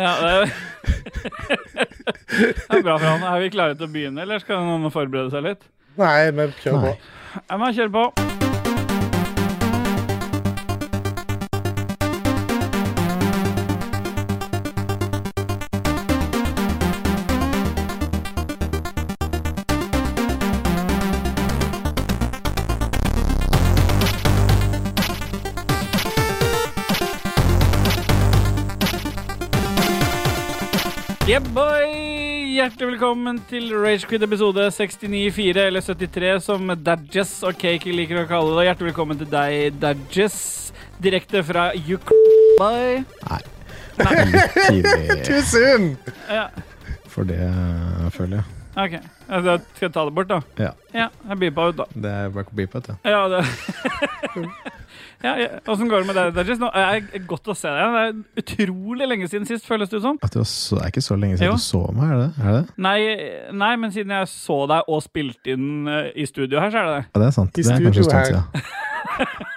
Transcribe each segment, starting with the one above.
Ja, det er, bra for han. Er vi klare til å begynne, eller skal noen forberede seg litt? Nei, men kjør på. Nei. Jeg må kjøre på. Yeah, boy! Hjertelig velkommen til Ragequid episode 69-4, eller 73, som Dadges og Cake liker å kalle det. Hjertelig velkommen til deg, Dadges, direkte fra Ukraina. Nei. Litt tidlig Too soon! Ja, for det, føler jeg. OK. Ja, Da skal jeg ta det bort, da? Ja. Ja, jeg beepa ut, da. Det er bare å ut, det. Ja, det Ja, ja. Åssen går det med deg, Dajis? Nå er det godt å se deg igjen. Det er utrolig lenge siden sist, føles det ut som. At det, så, det er ikke så lenge Jo. siden du så meg, er det? Er det? Nei, nei, men siden jeg så deg og spilte inn eh, i studio her, så er det det. Ja, det er sant. I det er kanskje en studio stund siden.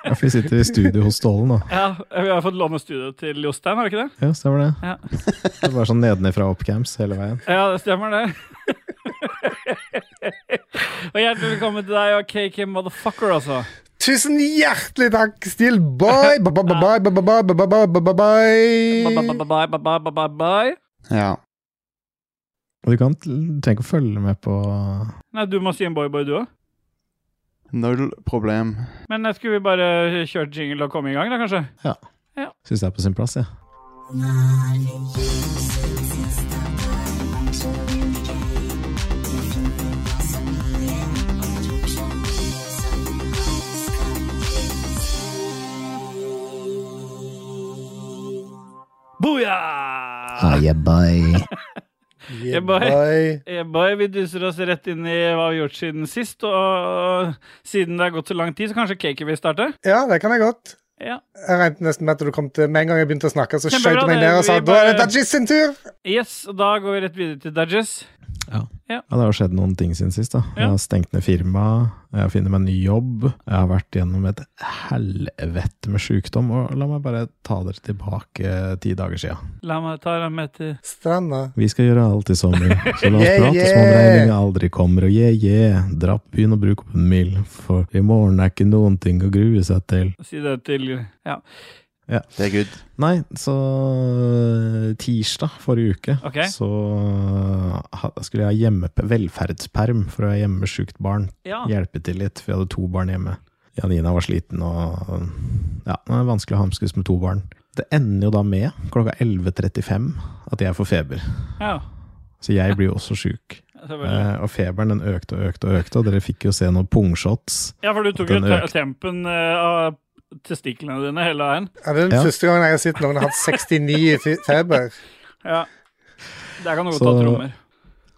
Ja, for vi sitter i studio hos Stålen nå. Ja, Vi har fått låne studio til Jostein, har vi ikke det? Ja, stemmer det. Ja. Det var sånn nedenifra oppcams hele veien. Ja, det stemmer det. og hjertelig velkommen til deg og KK Motherfucker, altså. Tusen hjertelig takk, Steel Boy! Bye-bye-bye-bye-bye-bye-bye. Ja. Du kan tenke å følge med på Nei, du må si en boy-boy, du òg. Null problem. Men skulle vi bare kjørt jingle og komme i gang, da, kanskje? Ja. ja. Syns det er på sin plass, jeg. Ja. Booyah! yeah, bye. Yeah, boy. Yeah, bye. boy, vi dyser oss rett inn i hva vi har gjort siden sist. Og siden det har gått så lang tid, så kanskje Kaker vil starte? Ja, det kan jeg godt. Ja. Jeg regnet nesten med at du kom til Med en gang jeg begynte å snakke, så skjøt du meg ned og sa da er det Dudges sin tur! Yes, og da går vi rett videre til Dudges. Ja. ja, det har skjedd noen ting siden sist. da. Jeg har stengt ned firma, jeg har funnet meg en ny jobb. Jeg har vært gjennom et helvete med sykdom. Og la meg bare ta dere tilbake ti dager sia. La meg ta deg med til Stranda. Vi skal gjøre alt i sommer, så la oss Yeah, prate som om regninga aldri kommer. Og yeah, yeah, dra på byen og bruk opp en mil, for i morgen er ikke noen ting å grue seg til. Si det til Ja. Det er good. Nei, så øh, tirsdag forrige uke okay. så skulle jeg ha hjemme velferdsperm for å ha hjemmesjukt barn. ja. Hjelpe til litt, for jeg hadde to barn hjemme. Janina var sliten og Ja, det er vanskelig å hamskes med to barn. Det ender jo da med, klokka 11.35, at jeg får feber. ja. Så jeg blir jo også sjuk. Eh, og feberen den økte og økte og økte, og dere fikk jo se noen pungshots. Ja, for du tok jo tempen eh, av testiklene dine hele veien. Ja, det er den Ja. første gangen jeg har sett noen har hatt 69 i feber. Ja. Der kan du godt ta trommer.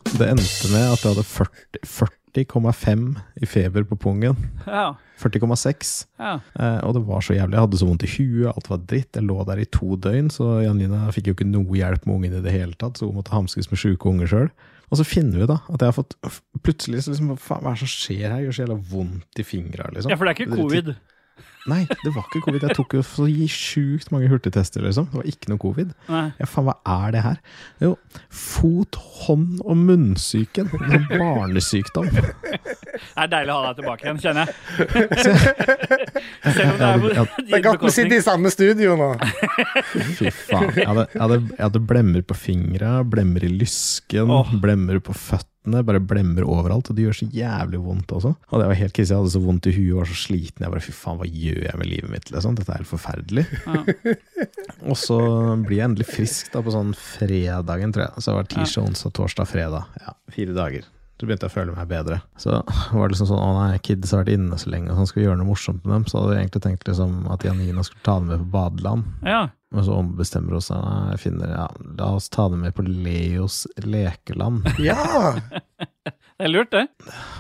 Det endte med at jeg hadde 40 40,5 i feber på pungen. Ja. 40,6. ja. Eh, og det var så jævlig. Jeg hadde så vondt i huet, alt var dritt. Jeg lå der i to døgn, så Janina fikk jo ikke noe hjelp med ungen i det hele tatt, så hun måtte hamskes med sjuke unger sjøl. Og så finner vi da at jeg har fått Plutselig så liksom, hva er det som skjer her? Det gjør så jævla vondt i fingra, liksom. ja, for det er ikke covid. Nei, det var ikke covid. Jeg tok jo så sjukt mange hurtigtester, liksom. Det var ikke noe covid. Nei. Ja, faen, hva er det her? Jo, fot-, hånd- og munnsyken. En barnesykdom. Det er deilig å ha deg tilbake igjen, kjenner jeg. Selv om det er på Ja, Det er godt vi sitter i samme studio nå. Fy faen. Jeg hadde, jeg hadde, jeg hadde blemmer på fingra, blemmer i lysken, oh. blemmer på føttene. Bare blemmer overalt. Og det gjør så jævlig vondt også. Og det var helt krise. Jeg hadde så vondt i huet og var så sliten. Jeg bare fy faen, hva gjør jeg med livet mitt? Liksom? Dette er helt forferdelig. Ja. Og så blir jeg endelig frisk da på sånn fredagen, tror jeg. Så det var tirsdag, onsdag, torsdag, fredag. Ja, fire dager. Så begynte jeg å føle meg bedre. Så var det liksom sånn Å nei, kids har vært inne så lenge, og sånn skal vi gjøre noe morsomt med dem. Så hadde jeg egentlig tenkt liksom at Janina skulle ta dem med på badeland. Ja. Men så ombestemmer hun seg. Nei, jeg finner, ja, la oss ta dem med på Leos lekeland. Ja! Det er lurt, det.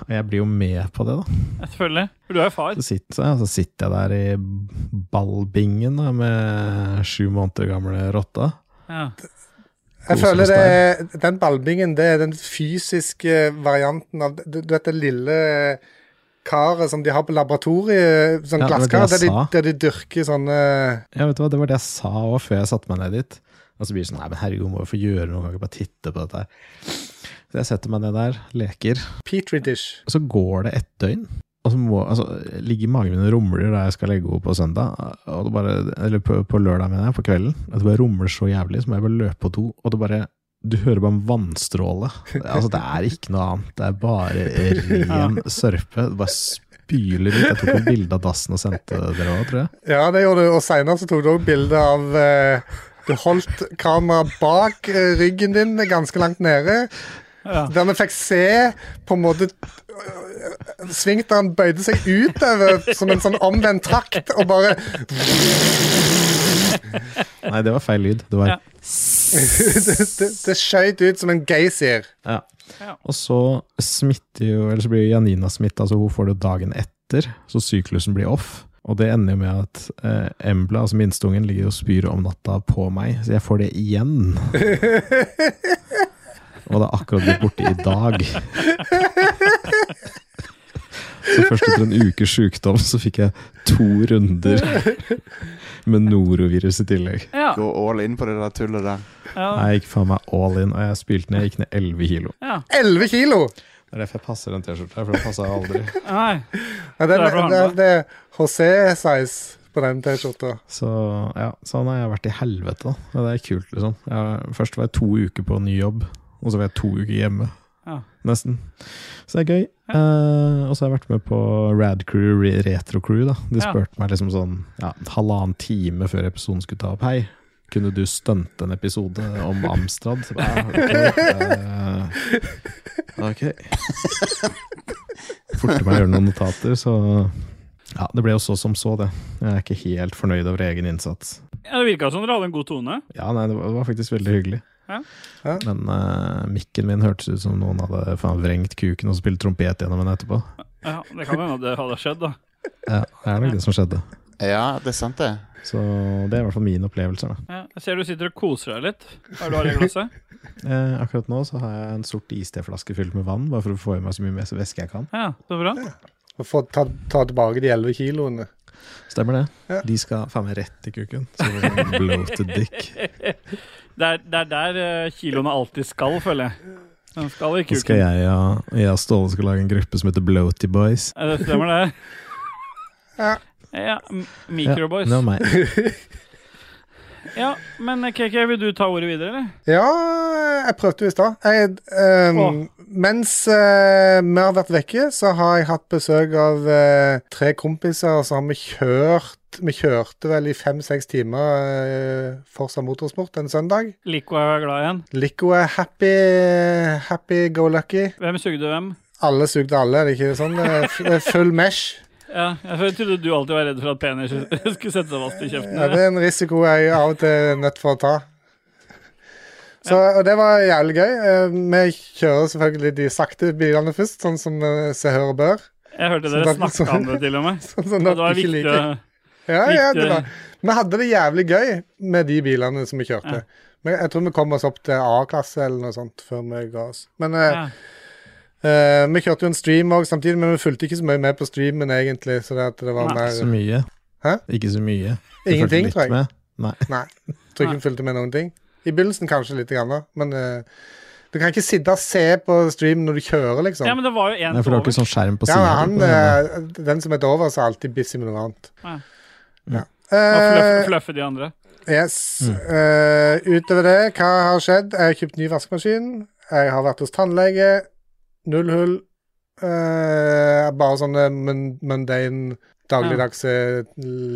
Og jeg blir jo med på det, da. Ja, Selvfølgelig. For du er jo far. Så sitter, så, så sitter jeg der i ballbingen da, med sju måneder gamle rotta. Ja. Jeg føler det er, den ballbingen det er den fysiske varianten av Du, du vet det lille karet som de har på laboratoriet, sånn Ja, glasskar, der, de- der de dyrker sånne Ja, vet du hva, Det var det jeg sa òg før jeg satte meg ned dit. Og så blir det sånn Nei, men herregud, må jo få gjøre noe, kan ikke bare titte på dette her. Så jeg setter meg ned der, leker. Petri dish. Og Så går det ett døgn. Og så må altså, ligger magen min og rumler da jeg skal legge henne på søndag. Og det bare, eller på, på lørdag, mener jeg, på kvelden. At det bare rumler så jævlig, så må jeg bare løpe på do. Og det bare Du hører bare en vannstråle. Altså, det er ikke noe annet. Det er bare ren sørpe. Det bare spyler ut. Jeg tok et bilde av dassen og sendte dere òg, tror jeg. Ja, det gjorde du. Og seinere så tok du òg bilde av eh, Du holdt kameraet bak eh, ryggen din, ganske langt nede. Ja. Der vi fikk se på en måte øh, Svingteren bøyde seg utover som en sånn omvendt trakt, og bare Nei, det var feil lyd. Det var Ja. Det, det, det skjøt ut som en geysir. Ja. Ja. Og så smitter jo, eller så blir jo Janina smitta, så hun får det dagen etter, så syklusen blir off. Og det ender jo med at eh, Embla, altså minsteungen, ligger og spyr om natta på meg, så jeg får det igjen. og det er akkurat blitt borte i dag. så først etter en ukes sykdom så fikk jeg to runder med norovirus i tillegg. Ja. Gå all in på det der tullet der. Ja. Jeg gikk faen meg all in, og jeg spilte ned, jeg gikk ned 11 kilo. ja. 11 kilo! Det er derfor jeg passer den T-skjorta, for den passer jeg aldri. Nei. Det, Det er er- det, det er José-size på den T-skjorta. Så ja, sånn har jeg vært i helvete, da. Det er kult, liksom. Jeg, først var jeg to uker på ny jobb, og så var jeg to uker hjemme. Ja. Nesten. Så det er gøy. Eh, og så har jeg vært med på Rad Crew, Re Retro Crew. da De Ja. spurte meg liksom sånn ja, halvannen time før episoden skulle ta opp. Hei, kunne du stunte en episode om Amstrad? Så bare, ja, ok. Eh, ok. Forte meg å gjøre noen notater, så ja, det ble jo så som så, det. Jeg er ikke helt fornøyd over egen innsats. Ja, det virka som dere hadde en god tone. Ja, nei, det var, det var faktisk veldig hyggelig. Ja. Ja. Men uh, mikken min hørtes ut som noen hadde faen vrengt kuken og spilt trompet gjennom den etterpå. Ja, Det kan hende det hadde skjedd, da. Ja, det er nok det som skjedde. Ja, det er sant, det. Så det er i hvert fall min opplevelse. Da. Ja, jeg ser du sitter og koser deg litt. Hva er det du har i glasset? Eh, akkurat nå så har jeg en sort isteflaske fylt med vann, bare for å få i meg så mye mer væske jeg kan. Ja, så bra. Og få ta, ta tilbake de 11 kiloene. Stemmer det? Ja. De skal faen meg rett i kuken. Bloated dick. Det er, det er der eh, kiloene alltid skal, føler jeg. Den skal i kuken. skal jeg og, jeg og Ståle skal lage en gruppe som heter Bloaty Boys. Ja, det stemmer, det. Ja. Ja, Microboys. Ja, det var meg. Ja, men eh, KK, vil du ta ordet videre, eller? Ja, jeg prøvde jo i stad. Jeg, ehm. Mens eh, vi har vært vekke, så har jeg hatt besøk av eh, tre kompiser. Så har vi kjørt Vi kjørte vel i fem-seks timer uh, Forsa Motorsport en søndag. Lico er glad igjen. Lico er happy, happy go lucky. Hvem sugde hvem? Alle sugde alle, er det ikke sånn? Det er Full mesh. Ja, jeg trodde du alltid var redd for at penis skulle sette seg fast i kjeften. Ja, det er en risiko jeg av og til er nødt for å ta. Så, og det var jævlig gøy. Eh, Vi kjører selvfølgelig de sakte bilene først, sånn som se hører hør og bør. Jeg hørte dere sånn snakka om det, til og med. Sånn sånn det var viktig å Ja, ja, det var. Vi hadde det jævlig gøy med de bilene som vi kjørte. Ja. Men jeg tror vi kom oss opp til A-klasse eller noe sånt før vi ga oss. Men eh, ja. eh, vi kjørte jo en stream òg samtidig, men vi fulgte ikke så mye med på streamen egentlig. Så det, at det var Nei, Så mye. Hæ? Ikke så mye. Ingenting, tror jeg. med. Nei. Nei. Tror ikke vi fulgte med noen ting. I begynnelsen kanskje litt, grann, da, men uh, du kan ikke sitte og se på stream når du kjører, liksom. ja, men det var jo en Nei, for du har ikke sånn skjerm på Ja, sida. han, uh, den som heter over, så er alltid busy med noe annet. Ja. Ja. Og Eh, fluffe de andre. yes. Mm. Eh, utover det, hva har skjedd? Jeg har kjøpt ny vaskemaskin. Jeg har vært hos tannlege. Null hull. Bare sånne mundane, dagligdagse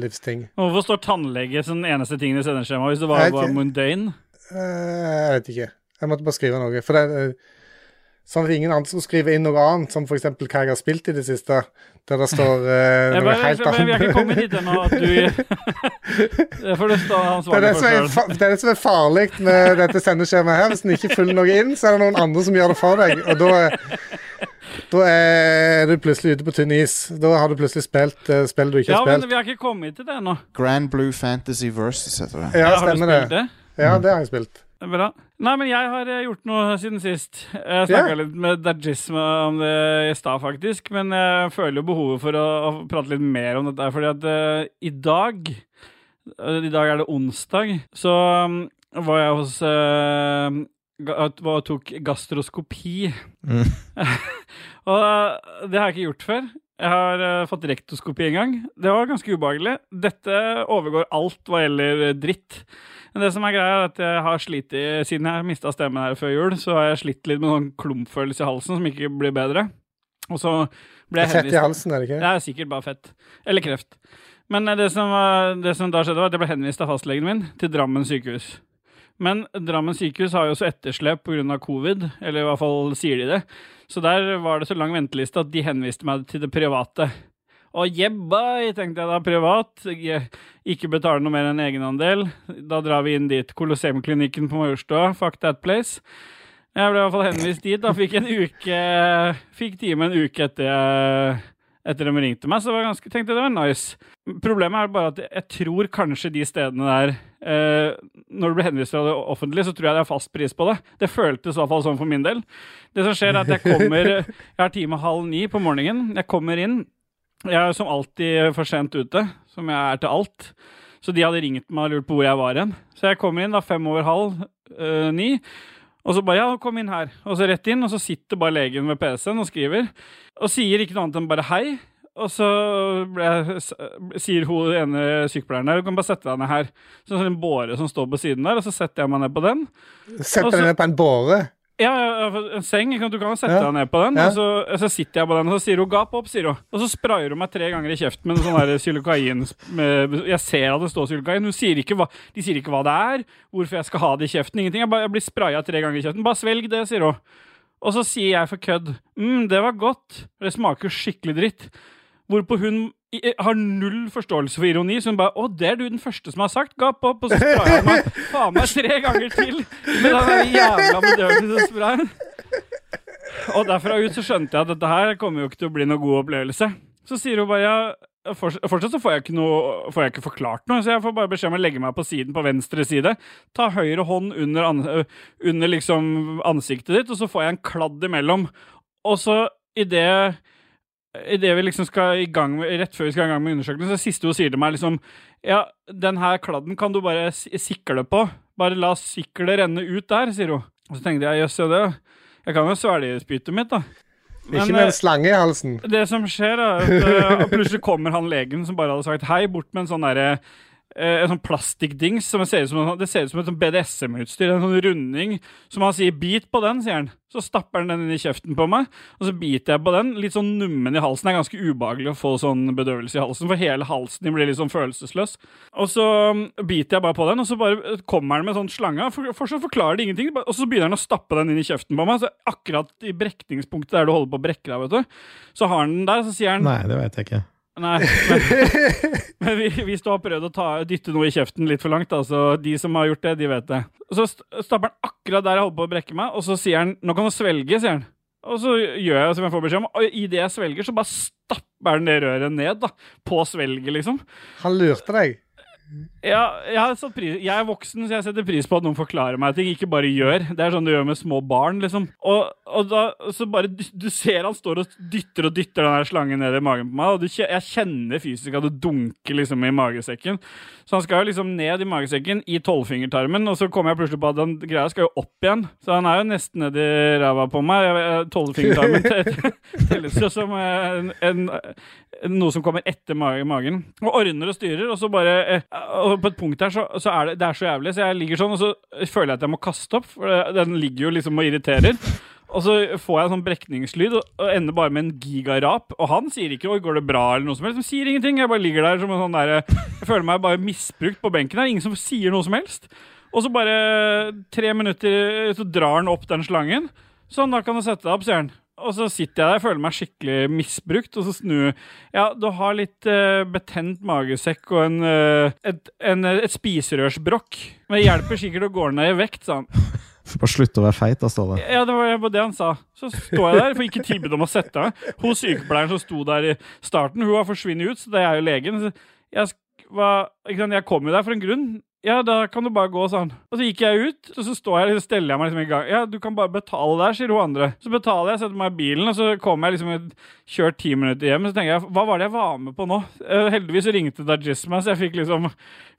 livsting. Hvorfor står tannlege som den eneste tingen i sendeskjemaet hvis det var, var mundane? Eh, jeg vet ikke. Jeg måtte bare skrive noe. For det, er Sånn at ingen andre skulle skrive inn noe annet, som f.eks. hva jeg har spilt i det siste. Der det står uh, noe bare, helt men vi har ikke kommet dit ennå at du Det får du stå Det ansvarlig det, for er, sjøl. det er det som er farlig med dette sendeskjemaet her. Hvis en ikke følger noe inn, så er det noen andre som gjør det for deg. Og da da er du plutselig ute på tynn is. Da har du plutselig spilt uh, spill du ikke Ja, har men vi har ikke kommet til det ennå. Grand Blue Fantasy Versus heter det. Ja, har du stemmer det. spilt det? Ja, det har jeg spilt. Bra. Nei, men jeg har eh, gjort noe siden sist. Jeg snakka yeah. litt med Dajisma om det i stad, faktisk. Men jeg føler jo behovet for å, å prate litt mer om dette. Fordi at uh, i dag uh, I dag er det onsdag. Så um, var jeg hos uh, og tok gastroskopi. Mm. og det har jeg ikke gjort før. Jeg har uh, fått rektoskopi en gang. Det var ganske ubehagelig. Dette overgår alt hva gjelder dritt. Men det som er greia, er at jeg har slitt i Siden jeg mista stemmen her før jul, så har jeg slitt litt med noen klumpfølelse i halsen som ikke blir bedre. Og så ble jeg Fett i halsen, er det ikke? Det er sikkert bare fett. Eller kreft. Men eh, det som, det som da skjedde, var at jeg ble henvist av fastlegen min til Drammen sykehus. Men Drammen sykehus har jo også etterslep pga. covid, eller i hvert fall sier de det. Så der var det så lang venteliste at de henviste meg til det private. Og jebbai, tenkte jeg da, privat. Ikke betale noe mer enn egenandel. Da drar vi inn dit. Colosseumklinikken på Majorstua. Fuck that place. Jeg ble i hvert fall henvist dit. Da fikk en uke Fikk time en uke etter etter de ringte meg, så var jeg ganske, tenkte jeg det var nice. Problemet er bare at jeg tror kanskje de stedene der eh, Når du blir henvist fra det offentlige, så tror jeg det er fast pris på det. Det føltes i hvert fall sånn for min del. Det som skjer, er at jeg kommer Jeg har time halv ni på morgenen. Jeg kommer inn. Jeg er som alltid for sent ute, som jeg er til alt. Så de hadde ringt meg og lurt på hvor jeg var hen. Så jeg kommer inn da fem over halv øh, ni. Og så bare ja, kom inn her. Og så rett inn, og så sitter bare legen ved PC-en og skriver. Og sier ikke noe annet enn bare hei. Og så jeg, sier hun ene sykepleieren der du kan bare sette deg ned her. Så det er en båre som står på siden der, og så setter jeg meg ned på den. Sett deg ned på en båre. Ja, en seng. Du kan sette deg ned på den. Og så, så sitter jeg på den, og så sier hun 'gap opp', sier hun. Og så sprayer hun meg tre ganger i kjeften med sånn sylokain. Jeg ser at det står sylokain. Hun sier ikke hva, de sier ikke hva det er, hvorfor jeg skal ha det i kjeften. Ingenting. Jeg, bare, jeg blir spraya tre ganger i kjeften. Bare svelg det, sier hun. Og så sier jeg for kødd 'mm, det var godt'. Det smaker skikkelig dritt. Hvorpå hun har null forståelse for ironi, så hun bare 'Å, det er du den første som har sagt'. Gap opp. Og så sprayer hun meg faen meg tre ganger til med den jævla bedøvelsessprayen. Og derfra ut så skjønte jeg at dette her kommer jo ikke til å bli noe god opplevelse. Så sier hun bare ja, Fortsatt så får jeg ikke noe Får jeg ikke forklart noe, så jeg får bare beskjed om å legge meg på siden på venstre side. Ta høyre hånd under, an, under liksom ansiktet ditt, og så får jeg en kladd imellom. Og så idet Idet vi liksom skal i gang med, rett før vi skal i gang med undersøkelsen, så det siste hun sier til meg, liksom Ja, den her kladden kan du bare si- sikle på. Bare la siklet renne ut der, sier hun. Og så tenkte jeg jøss, ja det Jeg kan jo svelge spyttet mitt, da. Men, Ikke med eh, en slange i halsen. det som skjer, er at uh, plutselig kommer han legen som bare hadde sagt hei, bort med en sånn derre eh, en sånn plastikkdings som ser ut som, det ser ut som et sånn BDSM-utstyr. En sånn runding som han sier 'bit på den', sier han. Så stapper han den inn i kjeften på meg, og så biter jeg på den. Litt sånn nummen i halsen. Det er ganske ubehagelig å få sånn bedøvelse i halsen, for hele halsen din blir litt sånn følelsesløs. Og så um, biter jeg bare på den, og så bare eh, kommer han med sånn slange. For, fortsatt forklarer det ingenting, og så begynner han å stappe den inn i kjeften på meg. Så akkurat i brekningspunktet der du holder på å brekke deg, vet du, så har han den der, så sier han Nei, det vet jeg ikke. Nei, men, men vi- hvis du har prøvd å ta, dytte noe i kjeften litt for langt, da, så de som har gjort det, de vet det. Så stapper han akkurat der jeg holder på å brekke meg, og så sier han 'nå kan du svelge', sier han. Og så gjør jeg som jeg får beskjed om, og idet jeg svelger, så bare stapper han det røret ned, da. På svelget, liksom. Han lurte deg. Ja, jeg, pris, jeg er voksen, så jeg setter pris på at noen forklarer meg ting, ikke bare gjør. Det er sånn du gjør med små barn, liksom. Og, og da, så bare Du ser han står og dytter og dytter den der slangen ned i magen på meg, og du, jeg kjenner fysisk at det dunker liksom i magesekken. Så han skal jo liksom ned i magesekken, i tolvfingertarmen, og så kommer jeg plutselig på at den greia skal jo opp igjen. Så han er jo nesten nedi ræva på meg. Tolvfingertarmen te- telles jo som eh, en, en, noe som kommer etter magen. Og ordner og styrer, og så bare eh, Og på et punkt her så, så er det, det er så jævlig, så jeg ligger sånn, og så føler jeg at jeg må kaste opp, for den ligger jo liksom og irriterer. Og så får jeg en sånn brekningslyd og, ender bare med en gigarap. Og han sier ikke 'oi, går det bra', eller noe som helst. Han sier ingenting. Jeg bare ligger der som en sånn derre Jeg føler meg bare misbrukt på benken her. Ingen som sier noe som helst. Og så bare tre minutter så drar han opp den slangen. Sånn, da kan du sette deg opp, sier han. Og så sitter jeg der, føler meg skikkelig misbrukt, og så snur Ja, du har litt uh, betent magesekk og en, uh, et, en, et spiserørsbrokk. Men det hjelper sikkert å gå ned i vekt, sa han. Bare slutte å være feit, da, Ståle. Ja, det var det han sa. Så står jeg der, får ikke tilbud om å sette meg. Hun sykepleieren som sto der i starten, hun har forsvunnet ut, så det er jo legen. Jeg, var, jeg kom jo der for en grunn. Ja, da kan du bare gå, sånn. Og så gikk jeg ut, og så står jeg, og steller jeg meg liksom i gang. Ja, du kan bare betale der, sier hun andre. Så betaler jeg, setter meg i bilen, og så kommer jeg liksom kjørt ti minutter hjem. Så tenker jeg, hva var det jeg var med på nå? Eh, heldigvis så ringte Dajisma, så jeg fikk liksom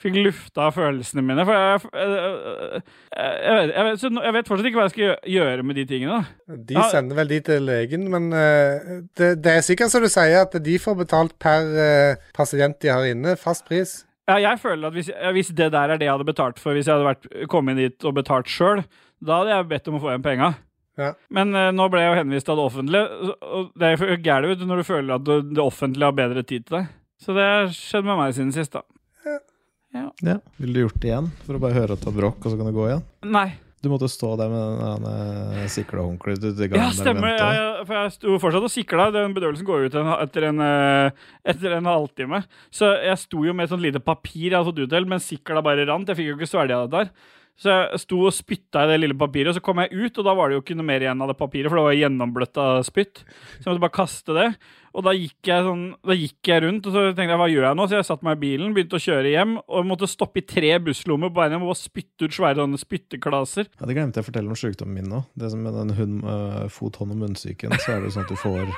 fikk lufta følelsene mine. For jeg, jeg, jeg, vet, jeg, vet, så jeg vet fortsatt ikke hva jeg skal gjøre med de tingene. De Ja. sender vel de til legen, men uh, det, det er sikkert som du sier, at de får betalt per uh, pasient de har inne. Fast pris. Ja, jeg føler at hvis, hvis det der er det jeg hadde betalt for hvis jeg hadde vært, kommet inn dit og betalt sjøl, da hadde jeg bedt om å få igjen penga. Ja. Men uh, nå ble jeg jo henvist av det offentlige, og det er jo gærent når du føler at det, det offentlige har bedre tid til deg. Så det har skjedd med meg siden sist, da. Ja. Ville du gjort det igjen, for å bare høre at du har brokk, og så kan du gå igjen? Nei. Du måtte stå der med den siklehåndkleet du- du ga Ja, stemmer. Jeg, Ja, ja, for jeg sto fortsatt og sikla. Den bedøvelsen går ut en, etter, en, eh, etter en halvtime. Så jeg sto jo med et sånt lite papir jeg hadde fått utdelt, men sikla bare rant. Jeg fikk jo ikke svelga det der. Så jeg sto og spytta i det lille papiret, og så kom jeg ut, og da var det jo ikke noe mer igjen av det papiret, for det var gjennombløtt av spytt. Så jeg måtte bare kaste det. Og da gikk jeg sånn Da gikk jeg rundt, og så tenkte jeg hva gjør jeg nå? Så jeg satte meg i bilen, begynte å kjøre hjem, og måtte stoppe i tre busslommer på veien hjem og spytte ut svære sånne spytteklaser. Ja, Det glemte jeg å fortelle om sykdommen min nå. Det som med den hund, øh, fot, hånd og munnsyken, så er det jo sånn at du får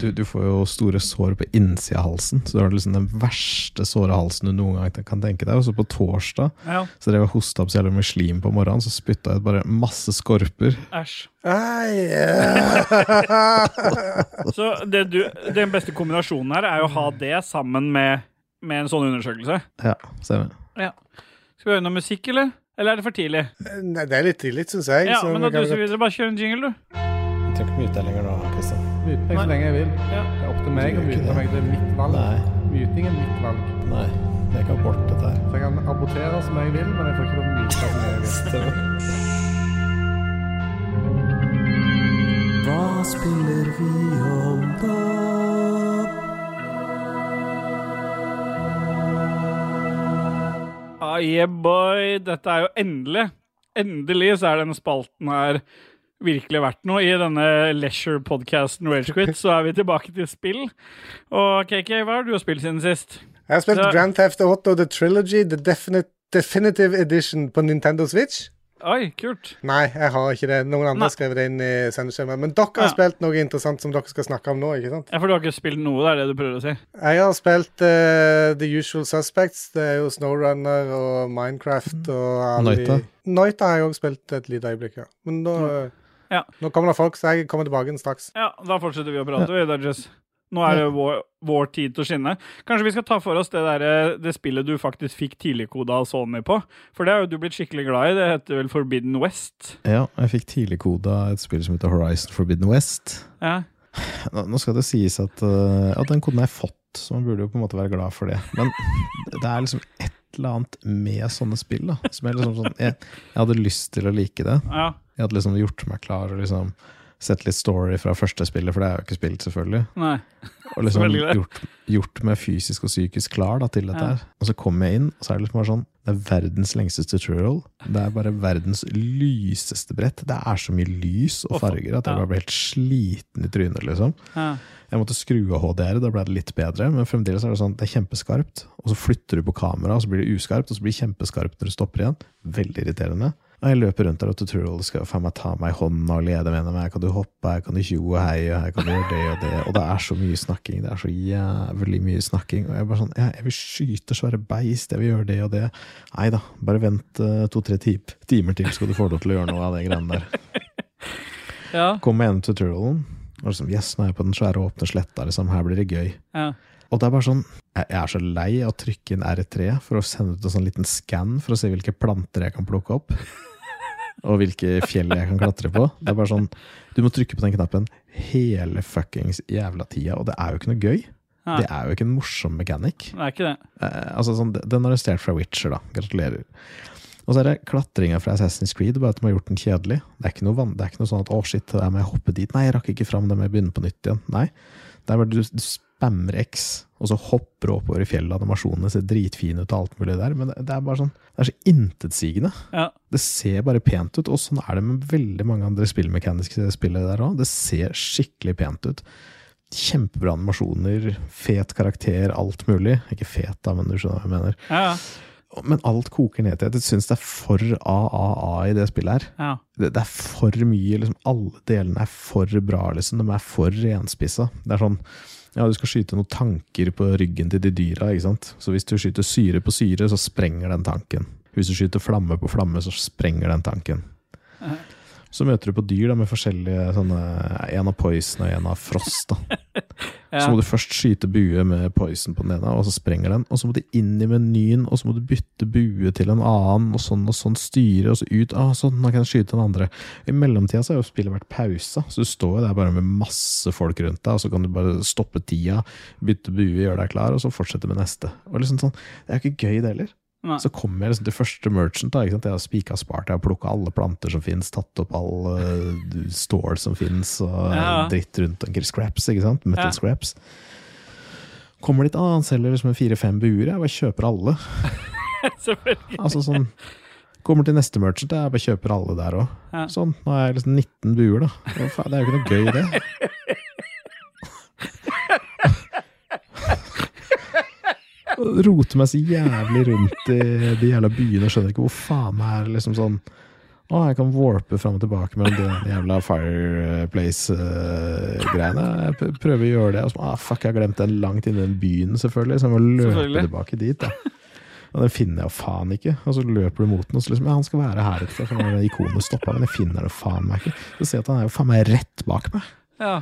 du, du får jo store sår på innsida av halsen, så du har liksom den verste såre halsen du noen gang kan tenke deg. Og så på torsdag Ja, så drev jeg hosta opp så jævlig med slim på morgenen, så spytta jeg ut bare masse skorper. æsj. Så det du, den beste kombinasjonen her er jo å ha det sammen med, med en sånn undersøkelse. Ja, stemmer. Skal vi høre noe musikk, eller? Eller er det for tidlig? Nei, det er litt tidlig, syns jeg. Ja, så men da du, så vi videre. Bare kjør en jingle, du. Jeg trenger ikke mye lenger nå, Kristian. Myte meg så lenge jeg vil. Ja. Det er opp til meg å det. meg. Det er mitt valg. Nei, Myting er mitt valg. nei. Det er ikke abort, dette her. Så jeg kan abortere som jeg vil, men jeg får ikke lov å myte som jeg vil. Stemmer. Hva spiller vi om da? Ah, yeah, boy. Dette er jo endelig. Endelig så er denne spalten her virkelig vært noe. I denne leisure-podcasten Ragequit så er vi tilbake til spill. Og KK, hva har du spilt siden sist? Jeg har spilt så... Grand Theft Auto The Trilogy, The Definite, Definitive Edition på Nintendo Switch. Oi, kult. Nei, jeg har ikke det. Noen andre har skrevet det inn i sendeskjemaet. Men dere har Ja. spilt noe interessant som dere skal snakke om nå, ikke sant? Ja, For du har ikke spilt noe, det er det du prøver å si? Jeg har spilt uh, The Usual Suspects. Det er jo Snowrunner og Minecraft og alle Noita. Noita har jeg òg spilt et lite øyeblikk, ja. Men nå, Ja. nå kommer det folk, så jeg kommer tilbake straks. Ja, da fortsetter vi å prate, vi, Dodges. Nå er det vår, vår tid til å skinne. Kanskje vi skal ta for oss det, der, det spillet du faktisk fikk tidligkoda av Sony på? For det har jo du blitt skikkelig glad i. Det heter vel Forbidden West? Ja, jeg fikk tidligkoda et spill som heter Horizon Forbidden West. Ja. Nå skal det sies at, uh, at den koden har jeg fått, så man burde jo på en måte være glad for det. Men det er liksom et eller annet med sånne spill da, som jeg liksom sånn Jeg, jeg hadde lyst til å like det. ja. Jeg hadde liksom gjort meg klar og liksom sett litt story fra første spillet, for det jeg jo ikke spilt, selvfølgelig. Nei. Og liksom gjort, gjort meg fysisk og psykisk klar da, til dette Ja. her. Og så kommer jeg inn, og så er det liksom bare sånn Det er verdens lengste tutorial. Det er bare verdens lyseste brett. Det er så mye lys og Og farger at jeg bare ble helt sliten i trynet, liksom. Ja. Jeg måtte skru av HDR, da ble det litt bedre, men fremdeles er det sånn det er kjempeskarpt. Og så flytter du på kameraet, og så blir det uskarpt, og så blir det kjempeskarpt når du stopper igjen. Veldig irriterende. Og jeg løper rundt der, og tutorial skal faen meg ta meg i hånda og lede med meg. Her kan du hoppe, her kan du tjo og hei, og her kan du gjøre det og det. Og det er så mye snakking. Det er så jævlig mye snakking. Og jeg er bare sånn ja, Jeg vil skyte svære beist, jeg vil gjøre det og det. Nei da, bare vent eh, to-tre timer til, skal du få lov til å gjøre noe av de greiene der. Ja. Kom med gjennom tutorialen. Og liksom, yes, nå er jeg på den svære åpne sletta, liksom. Her blir det gøy. ja. Og det er bare sånn Jeg jeg er så lei av å trykke inn R3 for å sende ut en sånn liten skann for å se hvilke planter jeg kan plukke opp. Og hvilke fjell jeg kan klatre på. Det er bare sånn Du må trykke på den knappen hele fuckings jævla tida, og det er jo ikke noe gøy. Nei. Det er jo ikke en morsom mechanic. Det er ikke det. Eh, altså sånn, Den har jeg stjålet fra Witcher, da. Gratulerer. Og så er det klatringa fra Assassin's Creed, bare at de har gjort den kjedelig. Det er ikke noe, det er ikke noe sånn at 'å, shit, der må jeg hoppe dit'. Nei, jeg rakk ikke fram, da må jeg begynne på nytt igjen. Nei. Det er bare du, du spammer X, og så hopper du oppover i fjellet. Animasjonene ser dritfine ut og alt mulig der, men det, det er bare sånn Det er så intetsigende. Ja. Det ser bare pent ut, og sånn er det med veldig mange andre spillmekaniske spill der òg. Det ser skikkelig pent ut. Kjempebra animasjoner, fet karakter, alt mulig. Ikke fet, da, men du skjønner hva jeg mener. Ja, ja. Men alt koker ned til at jeg syns det er for AAA i det spillet her. ja. Det, det er for mye, liksom alle delene er for bra, liksom. De er for renspissa. Det er sånn ja, du skal skyte noen tanker på ryggen til de dyra, ikke sant. Så hvis du skyter syre på syre, så sprenger den tanken. Hvis du skyter flamme på flamme, så sprenger den tanken. Så møter du på dyr da, med forskjellige sånne En av poison og en av frost. da. Så må du først skyte bue med poison på den ene, og så sprenger den. Og så må du inn i menyen, og så må du bytte bue til en annen, og sånn og sånn styre, og så ut. Ah, sånn, nå kan jeg skyte den andre. I mellomtida så har jo spillet vært pausa, så du står jo der bare med masse folk rundt deg, og så kan du bare stoppe tida, bytte bue, gjøre deg klar, og så fortsette med neste. Og liksom sånn, Det er jo ikke gøy, det heller. Nei. Så kommer jeg liksom til første merchant. da? Jeg har spika spart, jeg har plukka alle planter som finnes, tatt opp alle uh, stores som finnes, og Ja. dritt rundt omkring. Scraps, ikke sant? Metal Ja. scraps. Kommer dit, ah, han selger liksom fire-fem buer, jeg bare kjøper alle. Altså sånn Kommer til neste merchant, jeg bare kjøper alle der òg. Ja. Sånn, nå er jeg liksom 19 buer, da. Det er jo ikke noe gøy, det. Roter meg så jævlig rundt i de jævla byene og skjønner ikke hvor faen meg er liksom sånn Å, jeg kan warpe fram og tilbake mellom de jævla Fireplace-greiene. Jeg prøver å gjøre det, og så ah, fuck, jeg har glemt den langt inni den byen, selvfølgelig. Så jeg må løpe tilbake dit. da og den finner jeg jo faen ikke. Og så løper du mot den, og så liksom Ja, han skal være her et sted, er ikonet stoppa, men jeg finner det faen meg ikke. Så ser jeg at han er jo faen meg rett bak meg. Ja.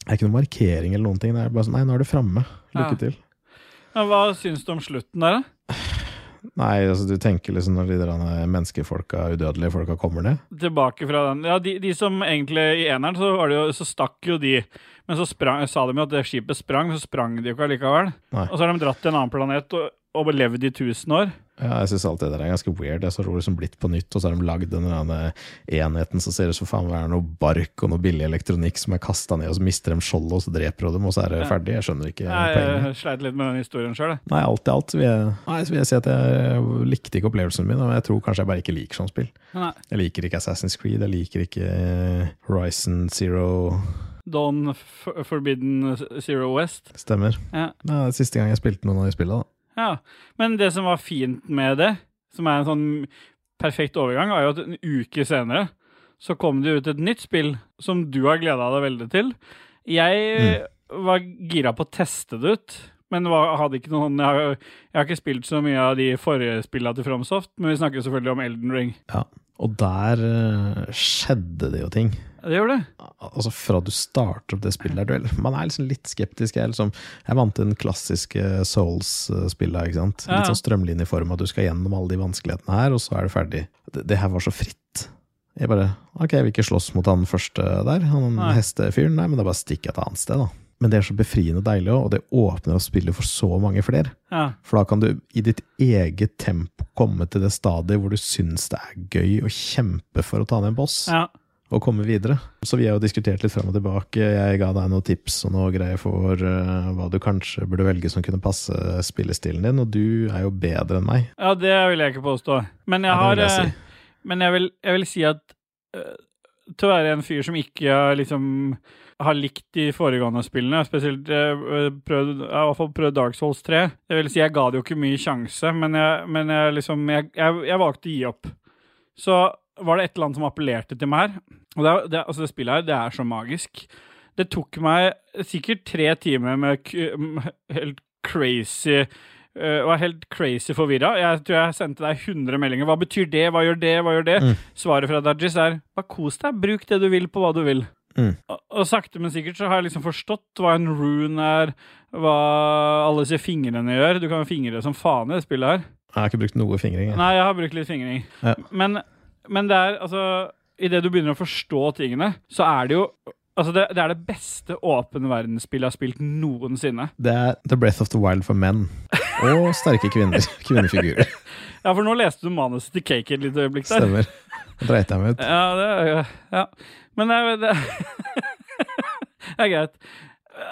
Det er ikke noen markering eller noen ting. Det er bare sånn Nei, nå er du framme. Lykke Ja. til. Ja, Hva syns du om slutten der, da? Nei, altså du tenker liksom når de der menneskefolka, udødelige folka, kommer ned. Tilbake fra den. Ja, de, de som egentlig I eneren så, jo, så stakk jo de. Men så sprang, sa de jo at det skipet sprang, så sprang de jo ikke allikevel. Nei. Og så har de dratt til en annen planet og, og levd i 1000 år. Ja, jeg syns alt det der er ganske weird. Jeg så det liksom blitt på nytt, og så har de lagd den enheten som ser ut som faen være noe bark og noe billig elektronikk som er kasta ned, og så mister de skjoldet, og så dreper de dem, og så er det ferdig. Jeg skjønner ikke Jeg, poenget. jeg sleit litt med den historien sjøl, jeg. Nei, alt i alt så vil jeg, nei, vil jeg si at jeg likte ikke opplevelsen min, og jeg tror kanskje jeg bare ikke liker sånn spill. Nei. Jeg liker ikke Assassin's Creed, jeg liker ikke Horizon Zero Dawn Forbidden Zero West. Stemmer. Ja. Det er siste gang jeg spilte noen av de spillene. da. Ja, men det som var fint med det, som er en sånn perfekt overgang, er jo at en uke senere så kom det ut et nytt spill som du har gleda deg veldig til. Jeg var gira på å teste det ut, men var, hadde ikke noen jeg har, jeg har ikke spilt så mye av de forrige spillene til Fromsoft, men vi snakker selvfølgelig om Elden Ring. Og der eh, skjedde det jo ting. Det gjør det. Altså Fra du starter opp det spillet der, er- Man er liksom litt skeptisk. Jeg er, liksom, jeg er vant til den klassiske Souls-spillet. ikke sant? Ja, ja. Litt sånn strømlinjeform, at du skal gjennom alle de vanskelighetene her, og så er du ferdig. Det, det her var så fritt. Jeg bare Ok, jeg vil ikke slåss mot han første der, han Nei. hestefyren. Nei, men da bare stikker jeg et annet sted, da. Men det er så befriende deilig òg, og det åpner opp spillet for så mange flere. Ja. For da kan du i ditt eget tempo komme til det stadiet hvor du syns det er gøy å kjempe for å ta ned en boss ja. Og komme videre. Så vi har jo diskutert litt frem og tilbake. Jeg ga deg noen tips og noe greier for uh, hva du kanskje burde velge som kunne passe spillestilen din, og du er jo bedre enn meg. Ja, det vil jeg ikke påstå. Men jeg har vil jeg si. eh, Men jeg vil, jeg vil si at uh, til å være en fyr som ikke liksom har likt de foregående spillene, spesielt prøvd, jeg har i hvert fall prøvd Dark Souls 3. Jeg vil si jeg ga det jo ikke mye sjanse, men jeg, men jeg liksom jeg, jeg, jeg valgte å gi opp. Så var det et eller annet som appellerte til meg her. Og det, det, altså det spillet her, det er så magisk. Det tok meg sikkert tre timer med helt crazy uh, var helt crazy forvirra. Jeg tror jeg sendte deg 100 meldinger. Hva betyr det? Hva gjør det? Hva gjør det? Mm. Svaret fra Dajis er bare kos deg, bruk det du vil på hva du vil. Mm. Og, og sakte, men sikkert så har jeg liksom forstått hva en rune er, hva alle disse fingrene gjør. Du kan fingre som faen i det spillet her. Jeg har ikke brukt noe fingring. jeg. Nei, jeg har brukt litt fingring. Ja. Men, men det er altså Idet du begynner å forstå tingene, så er det jo Altså, det, det er det beste åpen verdensspillet jeg har spilt noensinne. Det er The Breath of the Wild for menn. Og sterke kvinner. Kvinnefigurer. Ja, for nå leste du manuset til Cake et lite øyeblikk der. Stemmer. Da dreit jeg meg ut. Ja, det er ja. Men det, det, det er greit.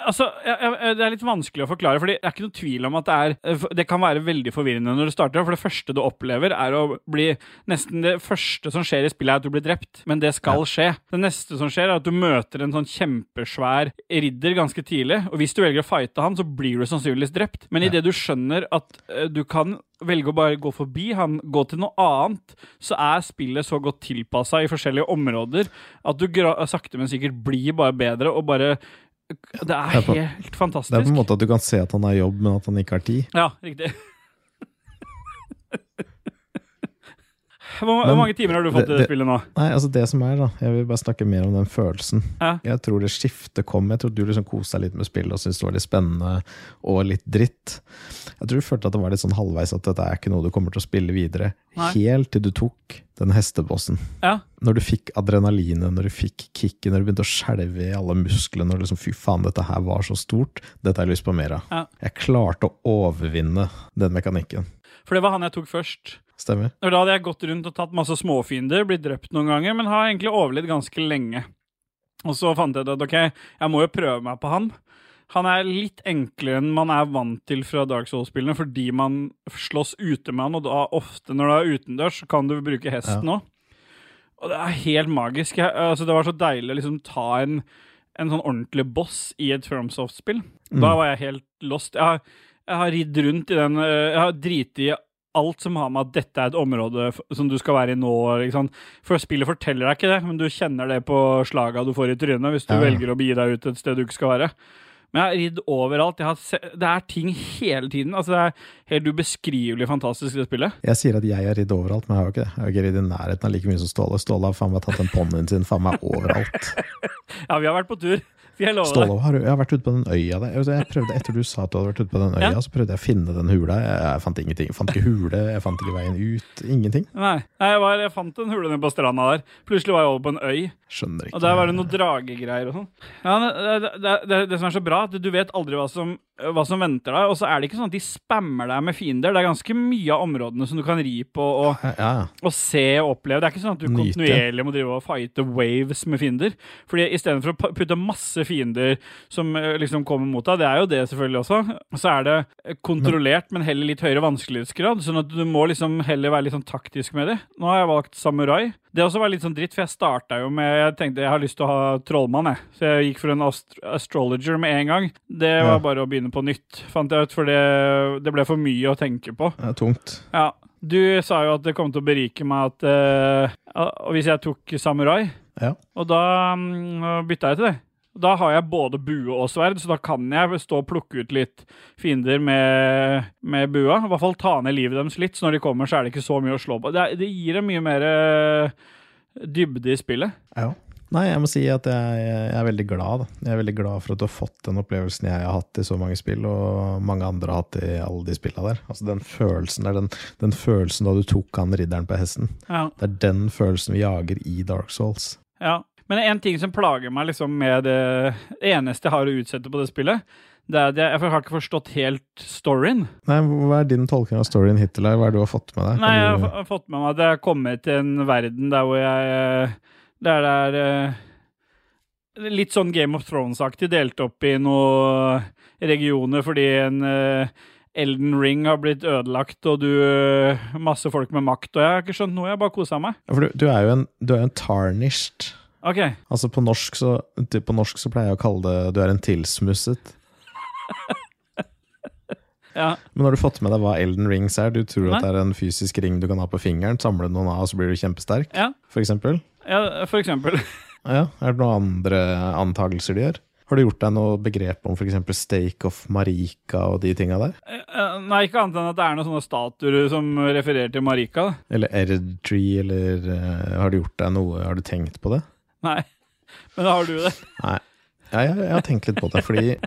Altså, Det er litt vanskelig å forklare, for det er ikke noe tvil om at det er Det kan være veldig forvirrende når du starter, for det første du opplever, er å bli Nesten det første som skjer i spillet, er at du blir drept, men det skal skje. Det neste som skjer, er at du møter en sånn kjempesvær ridder ganske tidlig, og hvis du velger å fighte han, så blir du sannsynligvis drept. Men idet du skjønner at eh, du kan velge å bare gå forbi han, gå til noe annet, så er spillet så godt tilpassa i forskjellige områder at du sakte, men sikkert blir bare bedre og bare Det er helt Det er på en måte at du kan se at han har jobb, men at han ikke har tid. Ja, riktig. Hvor, Men mange timer har du fått det- det spillet nå? Nei, altså det som er, da Jeg vil bare snakke mer om den følelsen. Ja. Jeg tror det skiftet kom. Jeg tror du liksom koste deg litt med spillet og syntes det var litt spennende og litt dritt. Jeg tror du følte at det var litt sånn halvveis at dette er ikke noe du kommer til å spille videre. Nei. Helt til du tok den hestebossen. Ja. Når du fikk adrenalinet, når du fikk kicket, når du begynte å skjelve i alle musklene og liksom fy faen, dette her var så stort, dette har jeg lyst på mer av. Ja. Jeg klarte å overvinne den mekanikken. For det var han jeg tok først. Stemmer? Og da hadde jeg gått rundt og tatt masse småfiender, blitt drept noen ganger, men har egentlig overlevd ganske lenge. Og så fant jeg ut at ok, jeg må jo prøve meg på han. Han er litt enklere enn man er vant til fra Dark Souls-spillene, fordi man slåss ute med han, og da ofte når du er utendørs, så kan du bruke hesten òg. Og det er helt magisk. Jeg, altså, det var så deilig å liksom ta en, en sånn ordentlig boss i et FromSoft-spill. Mm. Da var jeg helt lost. Jeg har, jeg har ridd rundt i den øh, Jeg har driti i alt som har med at dette er et område som du skal være i nå. Liksom. For spillet forteller deg ikke det, men du kjenner det på slaga du får i trynet hvis du Ja. velger å begi deg ut et sted du ikke skal være. Men jeg har ridd overalt. Har det er ting hele tiden. Altså, det er helt ubeskrivelig fantastisk, det spillet. Jeg sier at jeg har ridd overalt, men jeg har jo ikke det. Jeg har ikke ridd i nærheten av like mye som Ståle. Ståle har faen meg tatt den ponnien sin faen meg overalt. Ja, vi har vært på tur. Jeg Ståle, har, du- jeg har vært ute på den øya der. Altså, Jeg prøvde, etter du sa at du hadde vært ute på den øya, Ja. så prøvde jeg å finne den hula. Jeg, fant ingenting. Jeg fant ikke hule, jeg fant ikke veien ut. Ingenting. Nei, jeg, var, jeg fant en hule nede på stranda der. Plutselig var jeg over på en øy. Skjønner ikke. Og der var det noen dragegreier og sånn. Ja, det, det, det, det, det som er så bra, at du vet aldri hva som, hva som venter deg. Og så er det ikke sånn at de spammer deg med fiender. Det er ganske mye av områdene som du kan ri på og, Ja, ja. og se og oppleve. Det er ikke sånn at du Nyte. kontinuerlig må drive og fighte waves med fiender. Fordi istedenfor å putte masse fiender som eh, liksom kommer mot deg, det er jo det selvfølgelig også, så er det eh, kontrollert, men heller litt høyere vanskelighetsgrad. Sånn at du må liksom heller være litt sånn taktisk med det. Nå har jeg valgt samurai. Det også var litt sånn dritt, for jeg starta jo med Jeg tenkte jeg har lyst til å ha trollmann, jeg. Så jeg gikk for en ast astrologer med en gang. Det var Ja. bare å begynne på nytt, fant jeg ut, for det, det ble for mye å tenke på. Det er tungt. Ja. Du sa jo at det kom til å berike meg at uh, Hvis jeg tok samurai, Ja. og da um, bytta jeg til det. Da har jeg både bue og sverd, så da kan jeg stå og plukke ut litt fiender med, med bua. I hvert fall ta ned livet deres litt, så når de kommer, så er det ikke så mye å slå på. Det, det gir dem mye mer eh, dybde i spillet. Ja. Nei, jeg må si at jeg, jeg er veldig glad. Da. Jeg er veldig glad for at du har fått den opplevelsen jeg har hatt i så mange spill, og mange andre har hatt i alle de spillene der. Altså Den følelsen der, den, den følelsen da du tok han ridderen på hesten. Ja. Det er den følelsen vi jager i Dark Souls. Ja. Men en ting som plager meg liksom med det, eneste jeg har å utsette på det spillet, det er at jeg, jeg har ikke forstått helt storyen. Nei, Hva er din tolkning av storyen hittil? Hva er det du har fått med deg? Nei, jeg har fått med meg at jeg har kommet til en verden der hvor jeg eh, Der det er eh, litt sånn Game of Thrones-aktig, delt opp i noen regioner fordi en eh, Elden Ring har blitt ødelagt, og du Masse folk med makt, og jeg har ikke skjønt noe. Jeg har bare kosa meg. Ja, for du, du er jo en, du er en tarnished. OK. Altså på norsk, så, på norsk så pleier jeg å kalle det du er en tilsmusset. Ja. Men har du fått med deg hva Elden Rings er? Du tror Nei. at det er en fysisk ring du kan ha på fingeren, samle noen av, og så blir du kjempesterk? Ja. For eksempel? ja, for eksempel. Ja, er det noen andre antakelser de gjør? Har du gjort deg noe begrep om f.eks. Stake of Marika og de tinga der? Eh, Nei, ikke annet enn at det er noen sånne statuer som refererer til Marika. Eller Erdtree, eller eh, har du gjort deg noe Har du tenkt på det? Nei. Men da har du det. Nei. Ja, jeg, jeg har tenkt litt på det, fordi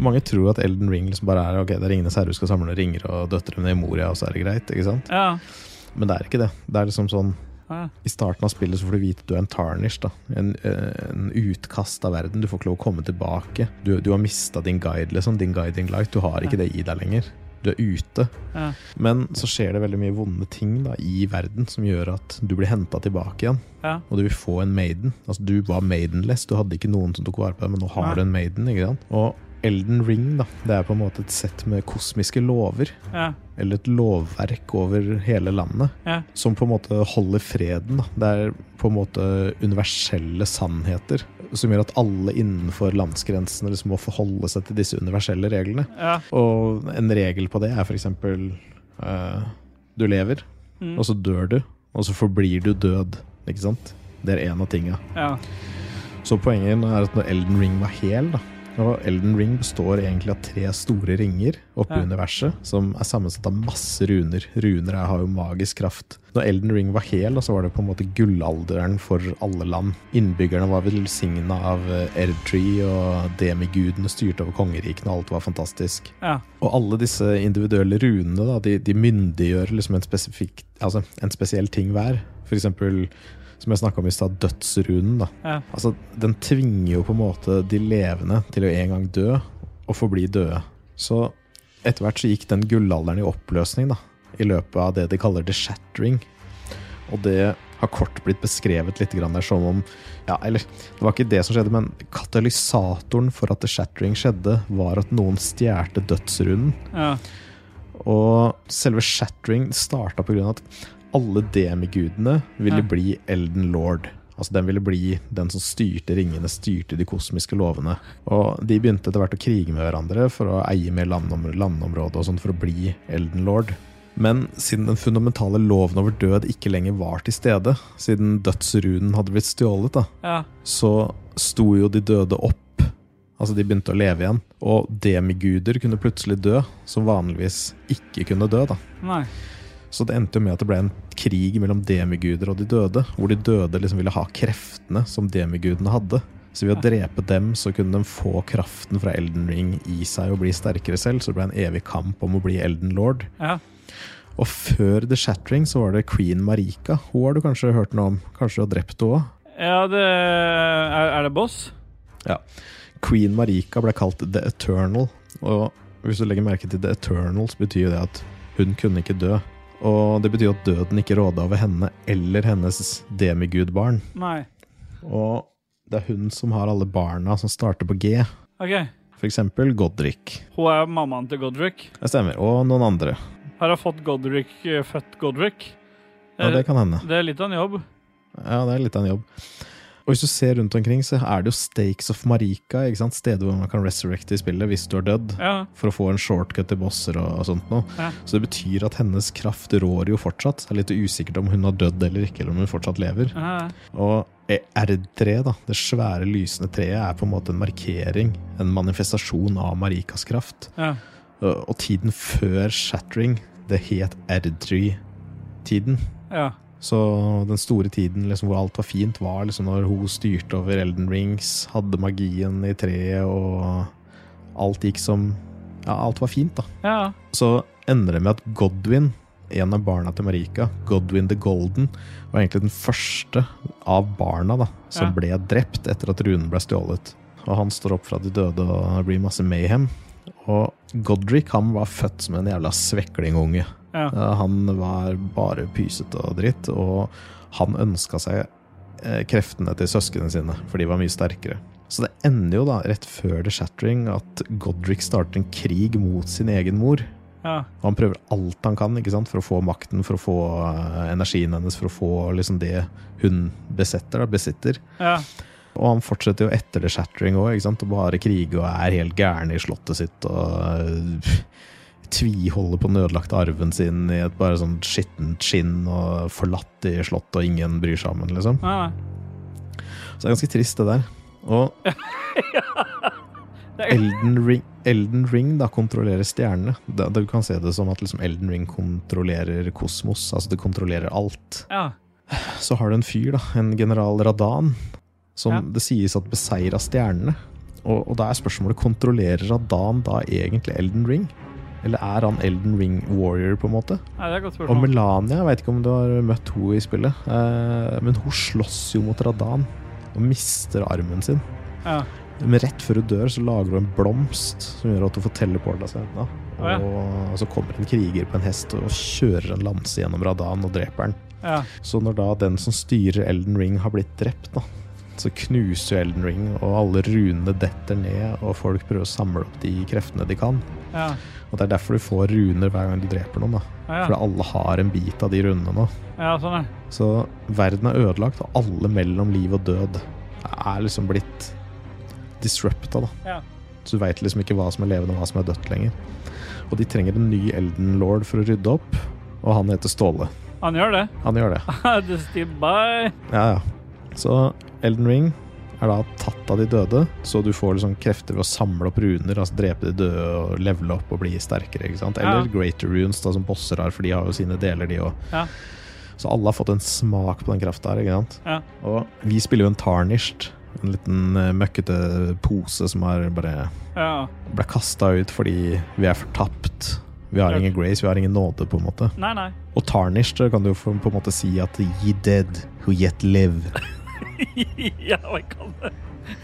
mange tror at Elden Ring liksom bare er ok, det er Ringenes herre, du skal samle ringer og døtre med i Moria, og så er det greit. ikke sant? Ja. Men det er ikke det. Det er liksom sånn Ja. I starten av spillet så får du vite at du er en tarnish, da. En, eh, en utkast av verden. Du får ikke lov å komme tilbake. Du, du har mista din guide, liksom. Din guiding light. Du har ikke det i deg lenger. Du er ute. Ja. Men så skjer det veldig mye vonde ting da, i verden som gjør at du blir henta tilbake igjen. Ja. Og du vil få en maiden. Altså Du var maidenless, du hadde ikke noen som tok vare på deg, men nå har ja. du en maiden. ikke sant? Og Elden Ring da, det er på en måte et sett med kosmiske lover. Ja. Eller et lovverk over hele landet. Ja. Som på en måte holder freden. da. Det er på en måte universelle sannheter. Som gjør at alle innenfor landsgrensene liksom må forholde seg til disse universelle reglene. Ja. Og en regel på det er f.eks. Uh, du lever, Mm. og så dør du, og så forblir du død. Ikke sant? Det er en av tinga. ja. Så poenget er at når Elden Ring var hel, da og Elden Ring består egentlig av tre store ringer oppe i Ja. universet, som er sammensatt av masse runer. Runer er, har jo magisk kraft. Når Elden Ring var hel, så var det på en måte gullalderen for alle land. Innbyggerne var velsigna av eh, Erdtree, og demigudene styrte over kongerikene, og alt var fantastisk. ja. Og alle disse individuelle runene da, de, de myndiggjør liksom en, spesifik, altså en spesiell ting hver. For eksempel, som jeg snakka om i stad, dødsrunen. da. Ja. Altså, Den tvinger jo på en måte de levende til å en gang dø, og forbli døde. Så etter hvert så gikk den gullalderen i oppløsning, da. I løpet av det de kaller the shattering. Og det har kort blitt beskrevet litt grann der som om Ja, eller det var ikke det som skjedde, men katalysatoren for at the shattering skjedde, var at noen stjerte dødsrunden. ja. Og selve shattering starta pga. at alle demigudene ville bli Elden Lord. Altså Den ville bli den som styrte ringene, styrte de kosmiske lovene. Og de begynte etter hvert å krige med hverandre for å eie mer landom landområde og sånn for å bli Elden Lord. Men siden den fundamentale loven over død ikke lenger var til stede, siden dødsrunen hadde blitt stjålet, da, ja. så sto jo de døde opp. Altså, de begynte å leve igjen. Og demiguder kunne plutselig dø, som vanligvis ikke kunne dø, da. Nei. Så det endte jo med at det ble en krig mellom demiguder og de døde, hvor de døde liksom ville ha kreftene som demigudene hadde. Så ved å drepe dem, så kunne de få kraften fra Elden Ring i seg og bli sterkere selv, så det ble en evig kamp om å bli Elden Lord. Ja. Og før The Shattering så var det Queen Marika. Hun har du kanskje hørt noe om? Kanskje du har drept henne òg? ja, det er, er det boss? Ja. Queen Marika ble kalt The Eternal. Og hvis du legger merke til The Eternal, så betyr det at hun kunne ikke dø. Og det betyr at døden ikke råda over henne eller hennes demigudbarn. Nei. Og det er hun som har alle barna som starter på G. OK. For eksempel Godric. Hun er mammaen til Godric. Det stemmer. Og noen andre. Her Har fått Godric eh, født Godric? Ja, det kan hende. Det er litt av en jobb. Ja, det er litt av en jobb. Og hvis du ser rundt omkring, så er det jo Stakes of Marika, ikke sant? Stedet hvor man kan resurrecte i spillet hvis du er dødd. Ja. For å få en shortcut til bosser og, og sånt noe. Ja. Så det betyr at hennes kraft rår jo fortsatt. Det er litt usikkert om hun har dødd eller ikke, eller om hun fortsatt lever. Ja. Og R3, da, det svære lysende treet, er på en måte en markering, en manifestasjon av Marikas kraft. ja. Og, og tiden før Shattering, det het R3-tiden. ja. Så den store tiden liksom, hvor alt var fint, var liksom når hun styrte over Elden Rings, hadde magien i treet, og alt gikk som Ja, alt var fint, da. ja. Så ender det med at Godwin, en av barna til Marika, Godwin the Golden, var egentlig den første av barna da, som Ja. ble drept etter at runen ble stjålet. Og han står opp fra de døde, og blir masse mayhem. Og Godric han var født som en jævla sveklingunge. Ja. Ja, Han var bare pysete og dritt, og han ønska seg eh, kreftene til søsknene sine, for de var mye sterkere. Så det ender jo da, rett før The Shattering, at Godric starter en krig mot sin egen mor. ja. Han prøver alt han kan ikke sant? for å få makten, for å få eh, energien hennes, for å få liksom det hun besetter, da, besitter. ja. Og han fortsetter jo etter The Shattering òg, og bare kriger og er helt gæren i slottet sitt. og Tviholder på den ødelagte arven sin i et bare sånn skittent skinn og forlatt i slottet, og ingen bryr seg om den, liksom. ja. Så det er ganske trist, det der. Og Elden Ring, Elden Ring da kontrollerer stjernene. Du kan se det som at liksom Elden Ring kontrollerer kosmos, altså det kontrollerer alt. ja. Så har du en fyr, da, en general Radan, som Ja. det sies at beseira stjernene. Og, og da er spørsmålet kontrollerer Radan da egentlig Elden Ring? Eller er han Elden Ring Warrior, på en måte? Nei, det er et godt Og. Melania, jeg vet ikke om du har møtt henne i spillet, eh, men hun slåss jo mot Radan og mister armen sin. Ja. Men rett før hun dør, så lager hun en blomst som gjør at hun får teleporta seg unna. Å, ja. Og så kommer en kriger på en hest og kjører en lanse gjennom Radan og dreper den. ja. Så når da den som styrer Elden Ring har blitt drept, da, så knuser jo Elden Ring, og alle runene detter ned, og folk prøver å samle opp de kreftene de kan. Ja. Og det er derfor du får runer hver gang du dreper noen, da. Ja, Fordi alle har en bit av de runene nå. ja, sånn er Så verden er ødelagt, og alle mellom liv og død er liksom blitt disrupta, da. Ja. Så du veit liksom ikke hva som er levende og hva som er dødt lenger. Og de trenger en ny Elden Lord for å rydde opp, og han heter Ståle. Han gjør det. Han gjør det. Ja, ja. Så Elden Ring er da tatt av de døde, så du får liksom krefter ved å samle opp runer, altså drepe de døde og levele opp og bli sterkere. Eller Ja. Greater Runes, da, som bosser har, for de har jo sine deler, de òg. Ja. Så alle har fått en smak på den krafta her. Ja. Og vi spiller jo en Tarnished, en liten eh, møkkete pose som bare Ja. ble kasta ut fordi vi er fortapt. Vi har ingen grace, vi har ingen nåde, på en måte. Nei, nei. Og Tarnished kan du jo på en måte si at ye dead who yet live. ja, hva kan det?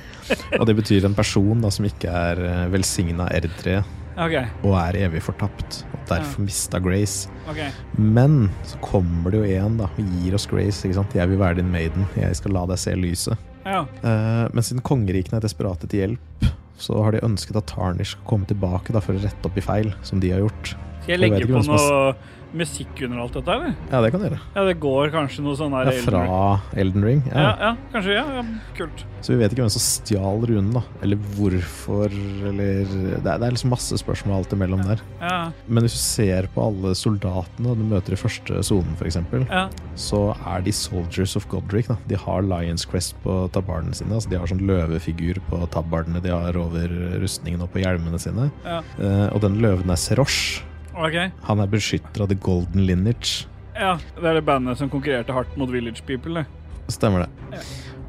Og det betyr en person da som ikke er eh, velsigna R3 okay. og er evig fortapt, og derfor mista Grace. Okay. Men så kommer det jo en da og gir oss Grace. Jeg vil være din maiden, jeg skal la deg se lyset. Ja. Uh, men siden kongerikene er desperate til hjelp, så har de ønsket at Tarnish skal komme tilbake da for å rette opp i feil som de har gjort. Skal jeg legge jeg på noe musikk under alt dette, eller? Ja, det kan du gjøre. Ja, det går kanskje noe sånn her Det er fra Elden Ring. Ja, Ja. ja, kanskje. Ja, ja, kult. Så vi vet ikke hvem som stjal runen, da. Eller hvorfor, eller Det er, det er liksom masse spørsmål alt imellom der. Ja, Men hvis du ser på alle soldatene du møter i første sonen, f.eks., ja. så er de Soldiers of Godric. Da. De har Lions Crest på tabardene sine. Altså de har sånn løvefigur på tabardene de har over rustningen og på hjelmene sine. Ja. Uh, og den løven er Serosh. OK. Han er beskytter av The Golden Lineage. Ja, Det er det bandet som konkurrerte hardt mot Village People. det. Stemmer det.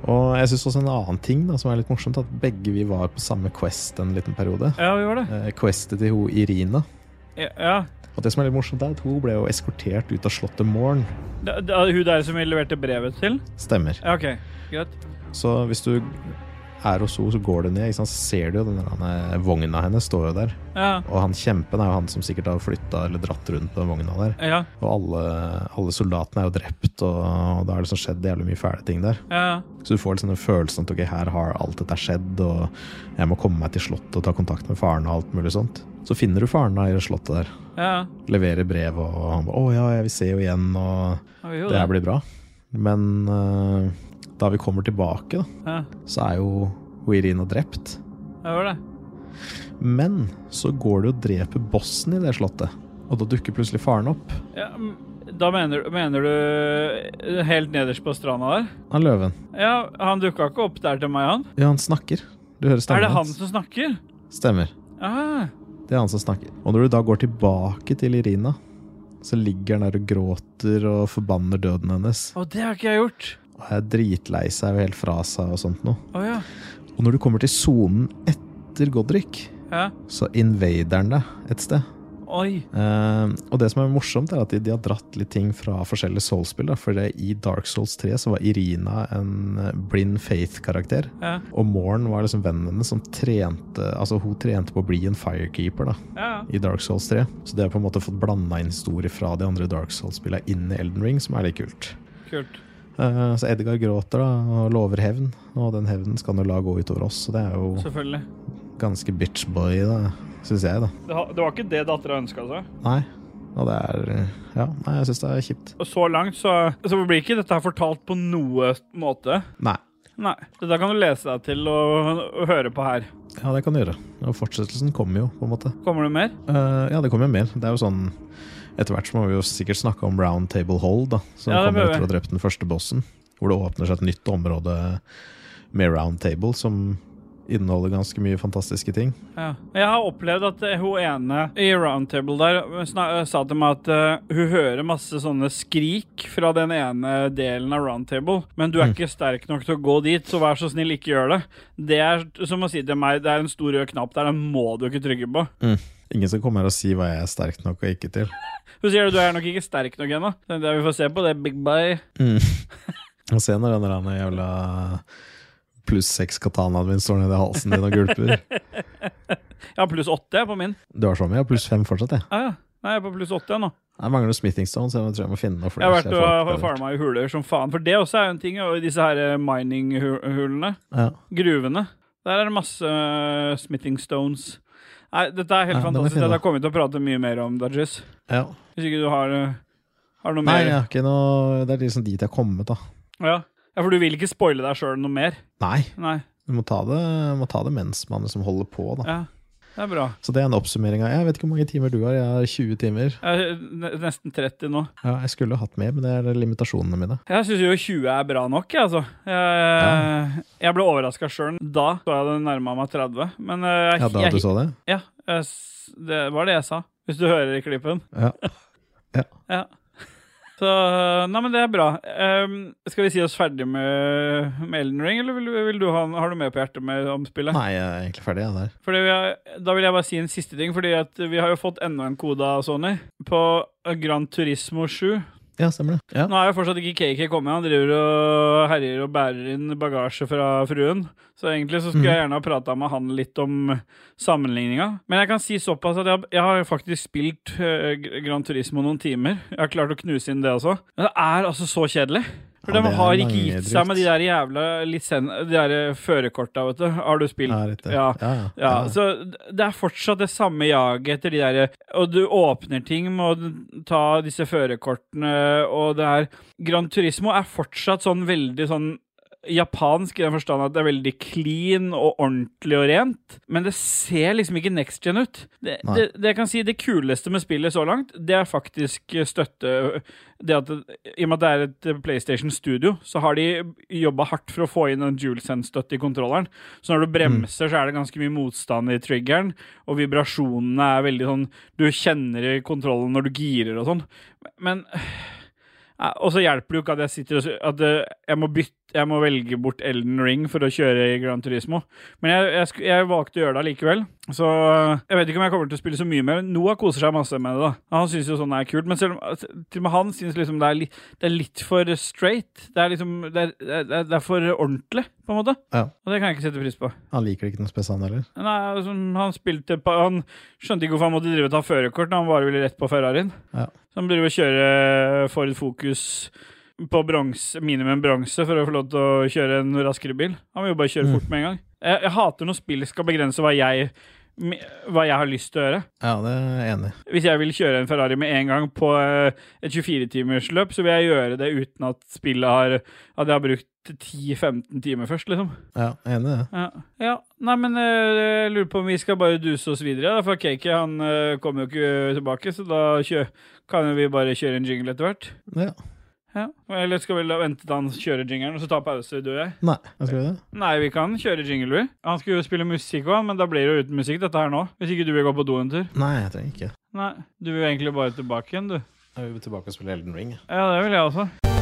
Og jeg syns også en annen ting da, som er litt morsomt, at begge vi var på samme Quest en liten periode. Ja, vi var det. Eh, Questet til hun Irina. Ja, ja. Og det som er litt morsomt, er at hun ble jo eskortert ut av slottet Morn. Hun der som vi leverte brevet til? Stemmer. Ja, OK. Greit. Så hvis du er hos henne, så går det ned, ikke sant? ser du jo den der, eh, vogna hennes står jo der. Ja. Og han kjempen er jo han som sikkert har flytta eller dratt rundt på den vogna der. Ja. Og alle, alle soldatene er jo drept, og det har liksom skjedd jævlig mye fæle ting der. Ja. Så du får liksom den følelsen at ok, her har alt dette skjedd, og jeg må komme meg til slottet og ta kontakt med faren og alt mulig sånt. Så finner du faren da i slottet der. Ja. Leverer brev, og han bare 'Å ja, vi ser jo igjen', og ja det her blir bra. Men eh, da vi kommer tilbake, da, Ja, så er jo Irina drept. Jeg var det. Men så går du og dreper bossen i det slottet, og da dukker plutselig faren opp. Ja, da mener, mener du helt nederst på stranda der? Han løven. Ja, han dukka ikke opp der til meg, han. Ja, han snakker. Du hører Er det han hans. som snakker? Stemmer. Ah, Det er han som snakker. Og når du da går tilbake til Irina, så ligger han der og gråter og forbanner døden hennes. og det har ikke jeg gjort. Og er dritlei seg og helt fra seg og sånt noe. Oh, ja. Og når du kommer til sonen etter Godric, ja. så invader han deg et sted. Eh, og det som er morsomt, er at de, de har dratt litt ting fra forskjellige Souls-spill. For det, i Dark Souls 3 så var Irina en eh, blind faith-karakter. Ja. Og Morn var liksom vennen hennes som trente Altså hun trente på å bli en firekeeper da, Ja. i Dark Souls 3. Så det har på en måte fått blanda inn historier fra de andre Dark Souls-spillene inn i Elden Ring, som er litt kult. Kult. Eh, så Edgar gråter da og lover hevn, og den hevnen skal han jo la gå utover oss. Så det er jo ganske bitchboy, syns jeg, da. Det, var ikke det dattera ønska seg. Nei. Og det er Ja, nei, jeg syns det er kjipt. Og så langt så, så blir ikke dette her fortalt på noe måte. Nei. Nei. Dette kan du lese deg til og, og høre på her. Ja, det kan du gjøre. Og fortsettelsen kommer jo, på en måte. Kommer det mer? Uh, ja, det kommer jo mer. Det er jo sånn Etter hvert så må vi jo sikkert snakke om Round Table Hold, da. Som Ja, kommer etter å ha drept den første bossen. Hvor det åpner seg et nytt område med Round Table, som inneholder ganske mye fantastiske ting. Ja. Jeg har opplevd at eh, hun ene i Roundtable der eh, sa til meg at uh, hun hører masse sånne skrik fra den ene delen av Roundtable, men du er Mm. ikke sterk nok til å gå dit, så vær så snill, ikke gjør det. Det er som å si til meg, det er en stor rød knapp der, den må du ikke trykke på. Mm. Ingen skal komme her og si hva jeg er sterk nok og ikke til. Du sier du du er nok ikke sterk nok ennå. Det er det vi får se på, det er big bye. Mm. Og se når den der jævla pluss seks katanaen min står nedi halsen din og gulper. Jeg har pluss åtte på min. Du har så mye, og pluss fem fortsatt, jeg. Ah, ja. Nei, jeg er på pluss åtte jeg nå. Jeg mangler noe smithing stone, så jeg tror jeg må finne noe Jeg har vært jeg og farma i huler som faen. For det også er jo en ting, og disse her eh, mining-hulene. Ja. Gruvene. Der er det masse eh, smithing stones. Nei, dette er helt Ja, fantastisk. Dette kommer vi til å prate mye mer om, Dudges. ja. Hvis ikke du har, eh, har noe Nei, mer. jeg har ikke noe Det er liksom dit jeg har kommet, da. Ja. ja, for du vil ikke spoile deg sjøl noe mer? Nei, Nei. du må ta det, må ta det mens man liksom holder på, da. Ja, det er bra. Så det er en oppsummering av Jeg vet ikke hvor mange timer du har, jeg har 20 timer. Jeg er nesten 30 nå. Ja, jeg skulle hatt mer, men det er limitasjonene mine. Jeg syns jo 20 er bra nok, jeg, altså. Jeg, jeg ble overraska sjøl. Da så jeg det nærma meg 30. Men eh, jeg, Ja, da jeg, du så det? Ja, det var det jeg sa. Hvis du hører i klippen. Ja. Ja. Ja. Så Nei, men det er bra. Um, skal vi si oss ferdig med, med Elden Ring, eller vil, vil du ha, har du mer på hjertet med om spillet? Nei, jeg er egentlig ferdig, jeg der. Fordi har, da vil jeg bare si en siste ting, fordi at vi har jo fått enda en kode av Sony på Gran Turismo 7. Ja, stemmer det. Ja. Nå er jo fortsatt ikke KK kommet. Han driver og herjer og bærer inn bagasje fra fruen. Så egentlig så skulle jeg gjerne ha prata med han litt om sammenligninga. Men jeg kan si såpass at jeg, jeg har faktisk spilt uh, Gran Turismo noen timer. Jeg har klart å knuse inn det også. Men det er altså så kjedelig. For Ja, de har ikke gitt seg med de der jævla lisen... De der førerkorta, vet du. Har du spilt? Ja. Ja. Ja, ja. Så det er fortsatt det samme jaget etter de der Og du åpner ting med å ta disse førerkortene, og det er Gran Turismo er fortsatt sånn veldig sånn japansk i den forstand at det er veldig clean og ordentlig og rent, men det ser liksom ikke next gen ut. Det, det, det jeg kan si det kuleste med spillet så langt, det er faktisk støtte det at I og med at det er et PlayStation Studio, så har de jobba hardt for å få inn en DualSense-støtte i kontrolleren. Så når du bremser, så er det ganske mye motstand i triggeren, og vibrasjonene er veldig sånn Du kjenner i kontrollen når du girer og sånn. Men Og så hjelper det jo ikke at jeg sitter og At eh, jeg må bytte Jeg må velge bort Elden Ring for å kjøre i Gran Turismo. Men jeg, jeg, jeg valgte å gjøre det allikevel. Så eh, jeg vet ikke om jeg kommer til å spille så mye mer. Noah koser seg masse med det. da Han syns jo sånn er kult. Men selv, om- til og med han syns liksom det er, li, det er litt for straight. Det er liksom det er, det er for ordentlig, på en måte. Ja. Og det kan jeg ikke sette pris på. Han liker det ikke noe spesielt, han heller. Nei, altså, han spilte på Han skjønte ikke hvorfor han måtte drive og ta førerkort når han bare ville rett på Ferrarien. Ja. Så han driver og kjører Ford Focus på bronse, minimum bronse for å få lov til å kjøre en raskere bil. Han vil jo bare kjøre Mm. fort med en gang. Jeg, jeg hater når spill skal begrense hva jeg, hva jeg har lyst til å gjøre. Ja, det er jeg enig. Hvis jeg vil kjøre en Ferrari med en gang på eh, et 24-timersløp, så vil jeg gjøre det uten at spillet har At jeg har brukt 10-15 timer først, liksom. Ja, enig i. Ja. ja. Nei, men eh, jeg lurer på om vi skal bare duse oss videre. da, For Cakey han eh, kommer jo ikke tilbake, så da kan vi bare kjøre en jingle etter hvert. Ja. Ja. Eller skal vi la vente til han kjører jingelen og så ta pause, du og jeg? Nei, jeg skal vi det. Nei, vi kan kjøre jingle, vi. Han skulle jo spille musikk òg, men da blir det jo uten musikk, dette her nå. Hvis ikke du vil gå på do en tur. Nei, jeg trenger ikke. Nei, du vil egentlig bare tilbake igjen, du. Jeg vil tilbake og spille Elden Ring. Ja, det vil jeg også.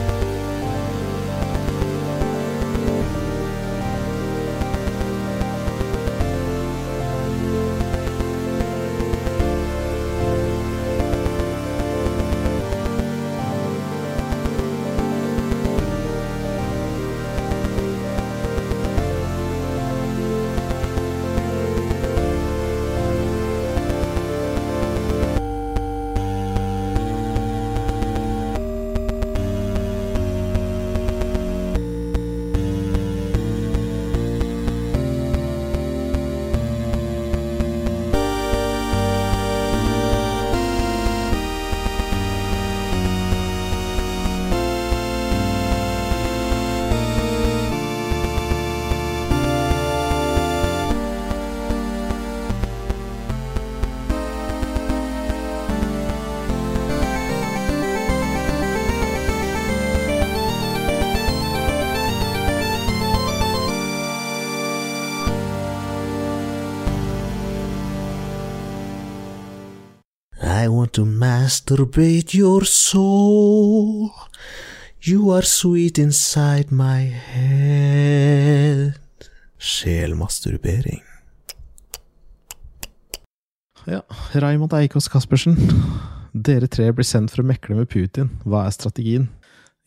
To masturbate your soul. You are sweet inside my head. Sjelmasturbering. Ja, Raymond Eikås Caspersen. Dere tre blir sendt for å mekle med Putin. Hva er strategien?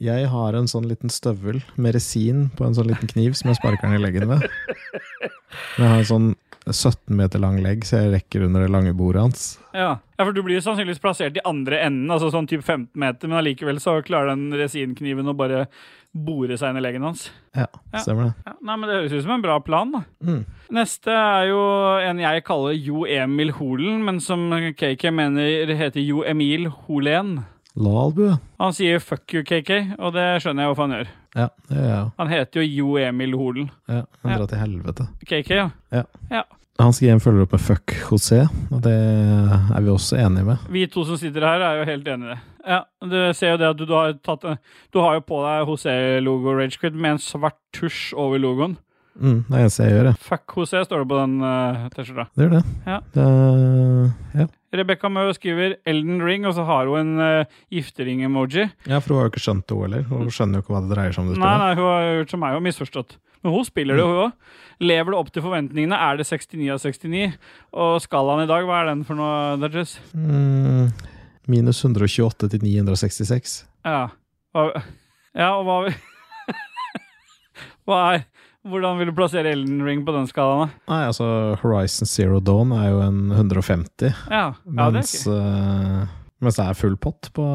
Jeg har en sånn liten støvel med resin på en sånn liten kniv som jeg sparker den i leggen med. Jeg har en sånn 17 meter lang legg, så jeg rekker under det lange bordet hans. Ja. ja, for du blir jo sannsynligvis plassert i andre enden, altså sånn typ 15 meter, men allikevel så klarer den resinkniven å bare bore seg inn i leggen hans. Ja, Ja. stemmer det. Ja, nei, men Det høres ut som en bra plan. da. Mm. Neste er jo en jeg kaller Jo Emil Holen, men som KK mener heter Jo Emil Holen. Lalbu, ja. Han sier 'fuck you, KK', og det skjønner jeg hvorfor han gjør. Ja, det gjør jeg. Han heter jo Jo Emil Holen. Ja, han Ja. drar til helvete. KK, ja. ja. ja. Hans GM følger opp med fuck José, og det er vi også enige med. Vi to som sitter her, er jo helt enige i det. Ja, Du ser jo det at du, du har tatt Du har jo på deg José-logo Ragequid med en svart tusj over logoen. Mm, det det eneste jeg gjør, ja. Fuck José står det på den uh, T-skjorta. Det gjør det. Ja. det ja. Rebekka Mø skriver Elden Ring, og så har hun en uh, giftering-emoji. ja, for hun har jo ikke skjønt det, hun heller. Hun skjønner jo ikke hva det dreier seg om. det Nei, nei, hun har gjort som meg og misforstått. Men hun spiller det, hun òg. Lever det opp til forventningene? Er det 69 av 69? Og skalaen i dag, hva er den for noe, Dudges? Mm, minus 128 til 966. Ja. Hva, ja, og hva Hva er Hvordan vil du plassere Elden Ring på den skalaen. Nei, altså Horizon Zero Dawn er jo en 150, Ja, ja det mens, ikke eh, mens det er full pott på,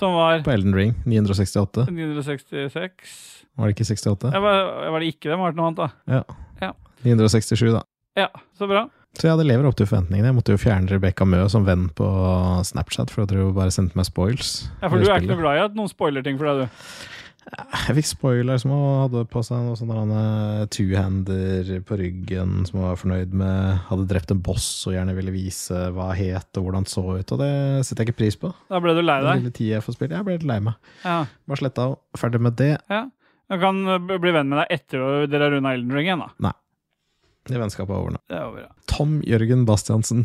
Som var på Elden Ring. 968. 966 Var det ikke 68? ja, var, var det ikke det? Var det noe annet, da? Ja. 967, da. Ja, så bra. Så ja, det lever opp til forventningene. Jeg måtte jo fjerne Rebekka Mø som venn på Snapchat, for at hun bare sendte meg spoils. Ja, For du er ikke noe glad i at noen spoiler ting for deg, du? Jeg fikk spoiler som hun hadde på seg noe sånn eh, two-hander på ryggen, som hun var fornøyd med. Hadde drept en boss og gjerne ville vise hva het og hvordan det så ut, og det setter jeg ikke pris på. Da ble du lei deg? jeg ble litt lei meg. Ja. Bare sletta og ferdig med det. ja. Jeg kan uh, bli venn med deg etter at dere har runda Elden Ring igjen, da. Det vennskapet er over nå. Det er over, ja. Tom Jørgen Bastiansen.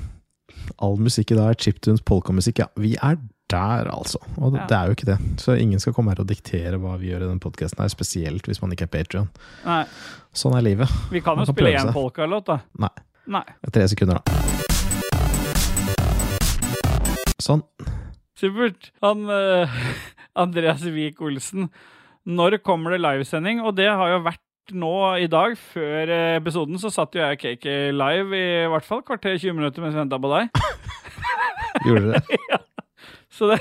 All musikk i dag er chiptunes, polkamusikk. Ja, vi er der, altså. Og det, Ja. det er jo ikke det. Så ingen skal komme her og diktere hva vi gjør i den podkasten her, spesielt hvis man ikke er Patrion. Sånn er livet. vi kan jo kan spille én polkalåt, da. Nei. Nei. Tre sekunder, da. Sånn. Supert. Han uh, Andreas Wiik Olsen. Når kommer det livesending? Og det har jo vært nå i dag. Før eh, episoden så satt jo jeg og Kake live i hvert fall kvarter 20 minutter mens vi venta på deg. Gjorde det? Så, det,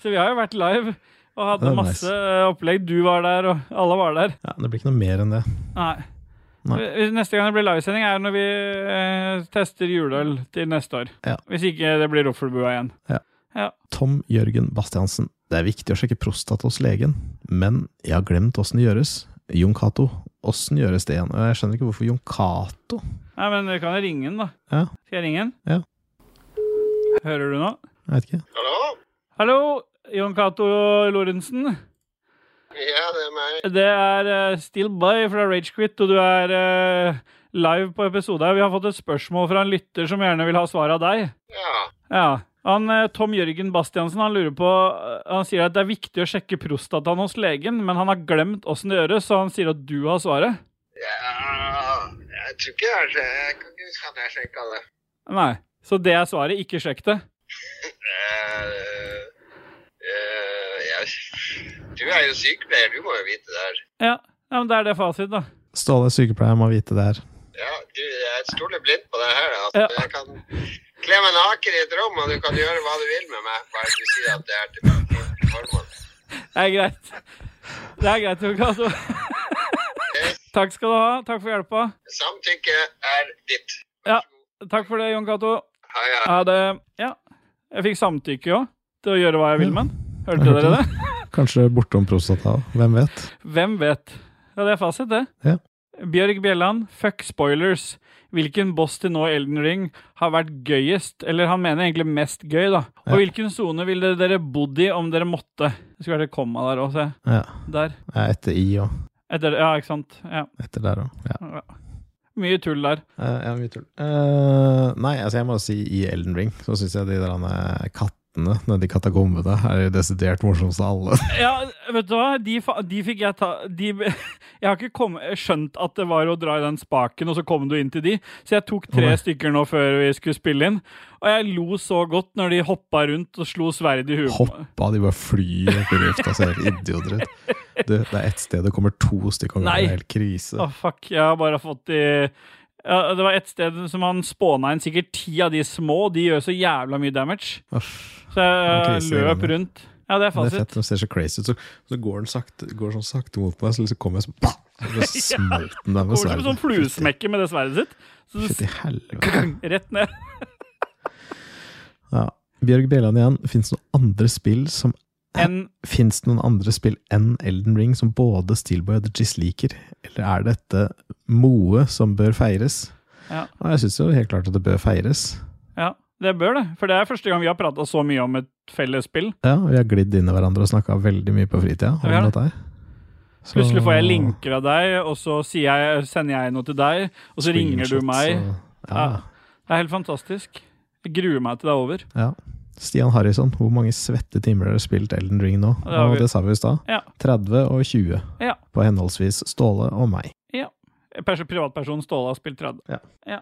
så vi har jo vært live og hadde masse nice. opplegg. Du var der, og alle var der. Ja, det blir ikke noe mer enn det. Nei. Nei. Neste gang det blir livesending, er når vi eh, tester juleøl til neste år. Ja. Hvis ikke det blir Roffelbua igjen. Tom Jørgen Bastiansen. Det er viktig å sjekke prostata hos legen, men jeg har glemt åssen det gjøres. Jon Cato, åssen gjøres det igjen? Jeg skjønner ikke hvorfor Jon Cato Nei, men vi kan jo ringe den, da. Ja. Skal jeg ringe den? Ja. Hører du nå? Jeg vet ikke. Hallo? Hallo, Jon Cato Lorentzen. Ja, det er meg. Det er uh, Still By fra Ragequit, og du er uh, live på episode her. Vi har fått et spørsmål fra en lytter som gjerne vil ha svar av deg. Ja. Ja. Han, eh, Tom Jørgen Bastiansen han lurer på eh, Han sier at det er viktig å sjekke prostataen hos legen, men han har glemt åssen det gjøres, så han sier at du har svaret. ja Jeg tror ikke jeg har Jeg kan ikke huske at jeg sjekka det. Nei. Så det er svaret. Ikke sjekk det. Eh, eh, jeg, du er jo sykepleier, du må jo vite det her. Ja, ja men det er det fasit, da. Ståle sykepleier må vite det her. Ja, du, jeg stoler blindt på det her. Altså. Ja. Jeg kan kle meg naken i et rom, og du kan gjøre hva du vil med meg. Bare du sier at det er til formål. Det er greit. Det er greit, Jon Cato. Takk skal du ha. Takk for hjelpa. Samtykke er ditt. Ja. Takk for det, Jon Cato. Ha, ja. Ja, det Ja. Jeg fikk samtykke òg til å gjøre hva jeg vil med den. Hørte dere det? Kanskje bortom prostata. Hvem vet? Hvem vet? Ja, det er fasit, det. Ja. Bjørg Bjelland, fuck spoilers. Hvilken boss til nå Elden Ring har vært gøyest? Eller han mener egentlig mest gøy, da. Og Ja. hvilken sone ville dere bodd i om dere måtte? Det skulle vært et komma der òg, se. Ja. Der. ja etter I òg. Ja, ikke sant. Ja. etter der òg. Ja. ja. Mye tull der. Uh, ja, mye tull. Uh, nei, altså jeg må si i Elden Ring så syns jeg de der eh, kattene nedi katakombene er jo desidert morsomst av alle. Ja, vet du hva? De, de fikk jeg ta de, Jeg har ikke kom, skjønt at det var å dra i den spaken, og så kom du inn til de. Så jeg tok tre Nei. stykker nå før vi skulle spille inn. Og jeg lo så godt når de hoppa rundt og slo sverd i huet. Hoppa, de bare flyr opp i lufta, ser helt idioter ut. Du, det er ett sted det kommer to stykker Nei. det er helt krise. Å, fuck. Jeg har bare fått de ja, Det var et sted som han spåna inn sikkert ti av de små. De gjør så jævla mye damage. Uff. Så jeg krise, løp rundt. Ja, det er Det er fett, de ser så crazy ut. Så, så går den sakte, går sånn sakte mot meg, så liksom kommer jeg sånn bah! Så smalt den der med Kommer som en sånn fluesmekke med det sverdet sitt. Så helvete. rett ned. Ja. Bjørg Bjelland igjen. Fins det noen andre spill som En Fins det noen andre spill enn Elden Ring som både Steelboy og The Giz liker? Eller er dette Moe som bør feires? Ja. Jeg syns jo helt klart at det bør feires. Ja, det bør det. For det er første gang vi har prata så mye om et felles spill. Ja, vi har glidd inn i hverandre og snakka veldig mye på fritida om Ja, dette her. Så- Plutselig får jeg linker av deg, og så jeg, sender jeg noe til deg, og så ringer du meg. og- Ja. Ja. Det er helt fantastisk. Jeg gruer meg til det er over. ja. Stian Harrison, hvor mange svette timer har du spilt Elden Ring nå? Det og det sa vi i stad. Ja. 30 og 20 Ja. på henholdsvis Ståle og meg. Ja. Privatpersonen Ståle har spilt 30. Ja.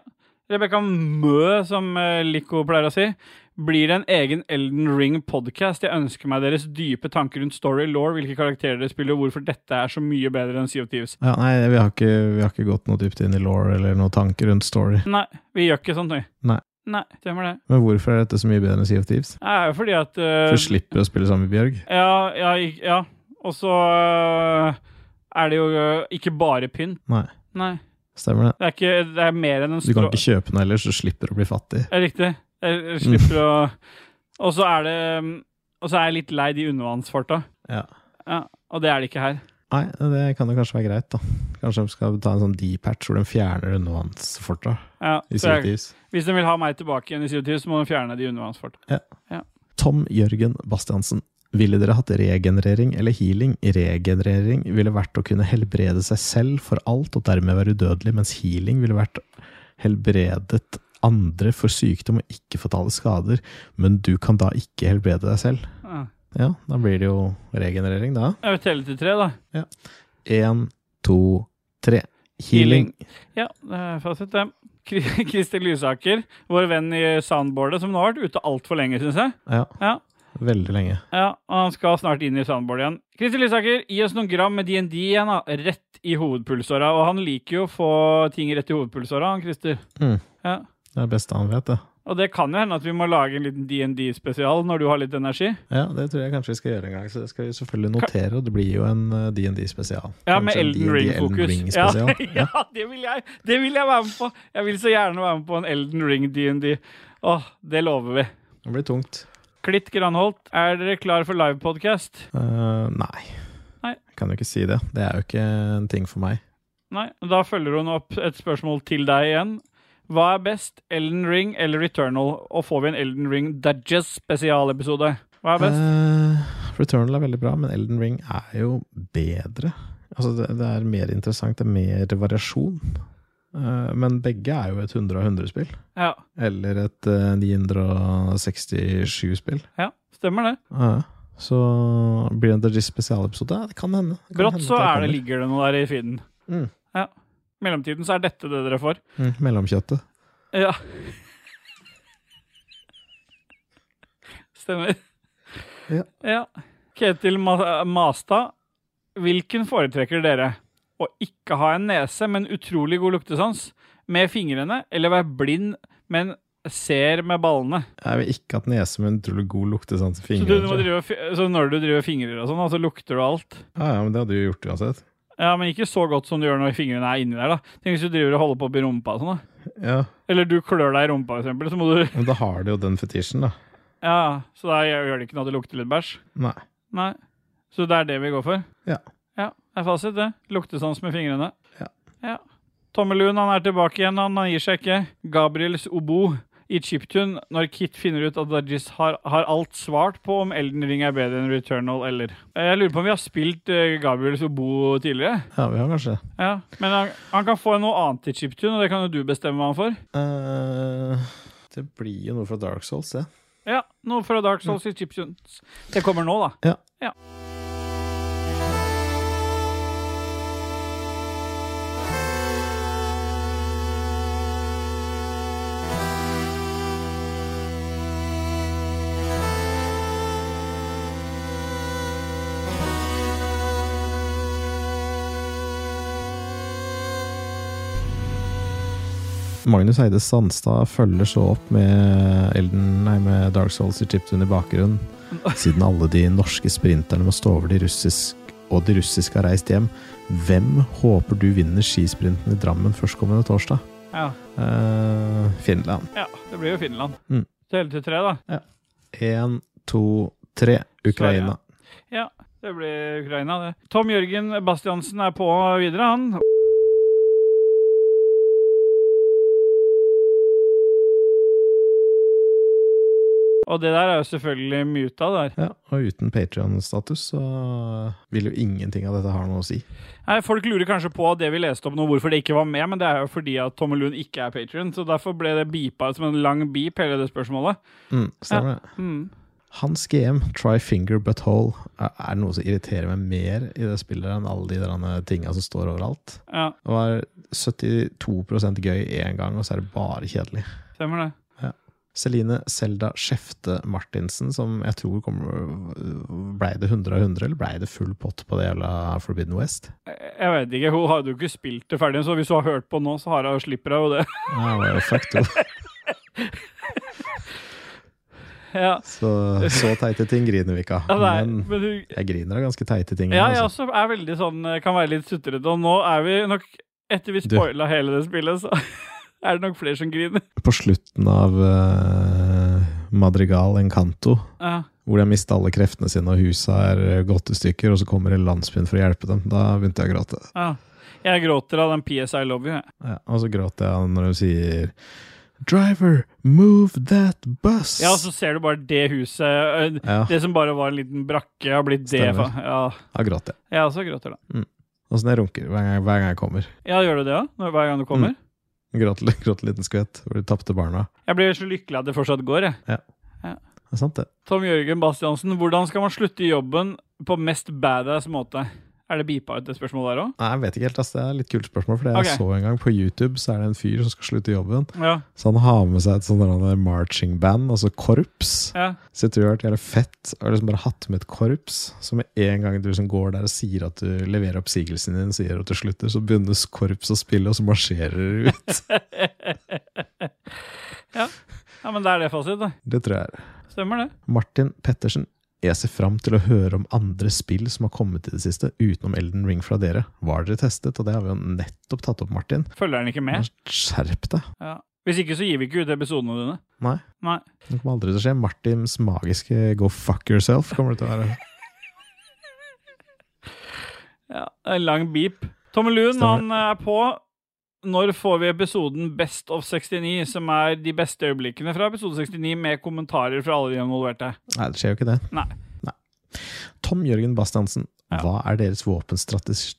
Rebekka Mø, som eh, Lico pleier å si. Blir det en egen Elden Ring-podkast? Jeg ønsker meg deres dype tanker rundt story law, hvilke karakterer dere spiller, og hvorfor dette er så mye bedre enn Sea of Thieves. Ja, nei, vi har, ikke, vi har ikke gått noe dypt inn i law eller noen tanker rundt story. Nei, vi gjør ikke sånt, vi. Nei. Nei, stemmer det. Men hvorfor er dette så mye bedre enn Sea of Thieves? Det er jo fordi at uh, For du slipper å spille sammen med Bjørg? Ja, ja, ja. Og så uh, er det jo uh, ikke bare pynt. Nei, Nei. stemmer det. Det er, ikke, det er mer enn en Du kan ikke kjøpe den ellers, du slipper å bli fattig. Er riktig. Jeg, jeg slipper å Og så er det mm, Og så er jeg litt lei de undervannsfarta. Ja. Ja, og det er det ikke her. Nei, det kan jo kanskje være greit, da. Kanskje de skal ta en sånn D-patch hvor de fjerner undervannsforta Ja, i så Sea of jeg, Thieves. hvis de vil ha meg tilbake igjen i CO2, så må de fjerne de undervannsforta. Tom Jørgen Bastiansen. Ville dere hatt regenerering eller healing? Regenerering ville vært å kunne helbrede seg selv for alt og dermed være udødelig, mens healing ville vært helbredet andre for sykdom og ikke-fatale skader, men du kan da ikke helbrede deg selv. Ja. Ja, da blir det jo regenerering, da. Jeg vil telle til tre, da. Én, to, tre. Healing. Ja, fasit, det. Krister Lysaker, vår venn i soundboardet, som nå har vært ute altfor lenge, syns jeg. Ja, Ja, veldig lenge. Ja, og han skal snart inn i soundboard igjen. Krister Lysaker, gi oss noen gram med DND igjen, da. Rett i hovedpulsåra. Og han liker jo å få ting rett i hovedpulsåra, han Christer. Mm. Ja. Det er det beste han vet, det. Og det kan jo hende at vi må lage en liten DND-spesial når du har litt energi. Ja, det tror jeg kanskje vi skal gjøre en gang, så det skal vi selvfølgelig notere, og det blir jo en eh, DND-spesial. Ja, med Elden Ring-fokus. Ja, Ring ja, det vil jeg Det vil jeg være med på! Jeg vil så gjerne være med på en Elden Ring DND. Åh, det lover vi. Det blir tungt. Klitt Granholt, er dere klar for livepodkast? Uh, nei. Nei. Jeg kan jo ikke si det. Det er jo ikke en ting for meg. Nei. Da følger hun opp et spørsmål til deg igjen. Hva er best, Elden Ring eller Returnal? Og får vi en Elden Ring Dudges spesialepisode? Hva er best? Uh, Returnal er veldig bra, men Elden Ring er jo bedre. Altså, det, det er mer interessant, det er mer variasjon. Uh, men begge er jo et 100 av 100-spill. Ja, Eller et uh, 967-spill. ja, stemmer det. Uh, så blir det en spesialepisode? Det kan hende. Det kan Brått hende så er det, ligger det noe der i feeden. Mm. Ja. Mellomtiden så er dette det dere får. Mm, mellomkjøttet. Ja. Stemmer. Ja. ja. Ketil Ma Mastad, hvilken foretrekker dere? Å ikke ha en nese, men utrolig god luktesans med fingrene, eller være blind, men ser med ballene? Jeg vil ikke hatt nese med en utrolig god luktesans i Så, du fingrene. må drive, så når du driver fingrer og sånn, så lukter du alt? Ja, ja, men det hadde du gjort uansett. Ja, men ikke så godt som du gjør når fingrene er inni der, da. Tenk hvis du driver og holder på opp i rumpa og sånn, da. Ja, Eller du klør deg i rumpa, for eksempel, så må du men da har du jo den fetisjen, da. Ja, så da gjør det ikke noe at det lukter litt bæsj? Nei. Nei. Så det er det vi går for? Ja. Ja, det er fasit, det. Luktesans med fingrene. Ja. ja. Tommelun, han er tilbake igjen, han gir seg ikke. Gabriels Obo i Chiptune, når Kit finner ut at Dajis har, har alt svart på om Elden Ring er bedre enn Returnal eller Jeg lurer på om vi har spilt Gabriel Sobo Obo tidligere? Ja, vi har kanskje. Ja, Men han, han kan få noe annet i Chiptune, og det kan jo du bestemme hva han får. Uh, det blir jo noe fra Dark Souls, det. Ja, noe fra Dark Souls i Chiptunes. Det kommer nå, da. Ja. Ja. Magnus Eide Sandstad følger så opp med, Elden, nei, med Dark Souls i chiptune i bakgrunnen. Siden alle de norske sprinterne må stå over de russisk, og de russiske har reist hjem. Hvem håper du vinner skisprinten i Drammen førstkommende torsdag? Ja. Uh, Finland. ja, det blir jo Finland. Mm. Telle til tre, da. Én, to, tre. Ukraina. Ja, det blir Ukraina, det. Tom Jørgen Bastiansen er på videre, han. Og det der er jo selvfølgelig muta der. Ja, og uten Patrion-status så vil jo ingenting av dette ha noe å si. Nei, Folk lurer kanskje på det vi leste om nå, hvorfor det ikke var med, men det er jo fordi at Tomme Lund ikke er patrion, så derfor ble det beepa som en lang beep, hele det spørsmålet. Mm, stemmer det. Mm. Hans GM, try finger but hole, er noe som irriterer meg mer i det spillet enn alle de der tinga som står overalt. Ja, Det var 72% gøy én gang, og så er det bare kjedelig. stemmer det. Celine Selda Skjefte Martinsen, som jeg tror kommer Blei det 100 av 100, eller blei det full pott på det jævla Forbidden West? Jeg vet ikke, Hun hadde jo ikke spilt det ferdig, så hvis hun har hørt på nå, så har hun slipper hun jo det. Ja, det er jo fucked ja. Så, så teite ting griner vi ikke av. Ja, Men men du, jeg griner av ganske teite ting. ja, jeg altså. også er veldig sånn Kan være litt sutrete. Og nå er vi nok Etter vi spoila hele det spillet, så er det nok flere som griner. På slutten av uh, Madrigal Encanto, Ja. hvor de har mista alle kreftene sine og huset er eh, gått i stykker, og så kommer hele landsbyen for å hjelpe dem, da begynte jeg å gråte. ja. Jeg gråter av den PS I love you. Ja, og så gråter jeg når hun sier Driver, move that bus! Ja, og så ser du bare det huset. Ja, Det som bare var en liten brakke, har blitt det. Ja, da gråter jeg. jeg også gråter da. Åssen jeg runker hver gang, hver gang jeg kommer. Ja, gjør du det òg? Hver gang du kommer? Gråt en liten skvett hvor de tapte barna. Jeg blir så lykkelig at det fortsatt går, jeg. Det er sant, det. Tom Jørgen Bastiansen, hvordan skal man slutte i jobben på mest badass måte? Er det beepa ut det spørsmålet der òg? Nei, jeg vet ikke helt, Altså, Det er et litt kult spørsmål. For jeg så en gang på YouTube, så er det en fyr som skal slutte i jobben. Ja. Så han har med seg et sånt marching band, altså korps. ja. Så jeg tror det jævlig fett og liksom bare hatt med et korps. Så med en gang du liksom går der og sier at du leverer oppsigelsen din, sier at du slutter, så begynner korps å spille, og så marsjerer du ut. ja. ja, men det er det fasit, da. Det tror jeg er. Stemmer det. Martin Pettersen. Jeg ser fram til å høre om andre spill som har kommet i det siste, utenom Elden Ring fra dere. Hva har dere testet? Og det har vi jo nettopp tatt opp, Martin. Følger den ikke med? Skjerp deg. Ja. Hvis ikke, så gir vi ikke ut episodene dine. Nei. Nei. Det kommer aldri til å skje. Martins magiske go fuck yourself kommer det til å være. Ja, En lang beep. Tommelun, han er på. Når får vi episoden Best of 69, som er de beste øyeblikkene fra episode 69, med kommentarer fra alle de involverte? Nei, det skjer jo ikke det. Nei. Tom Jørgen Bastiansen, Ja. hva er deres våpenstrategi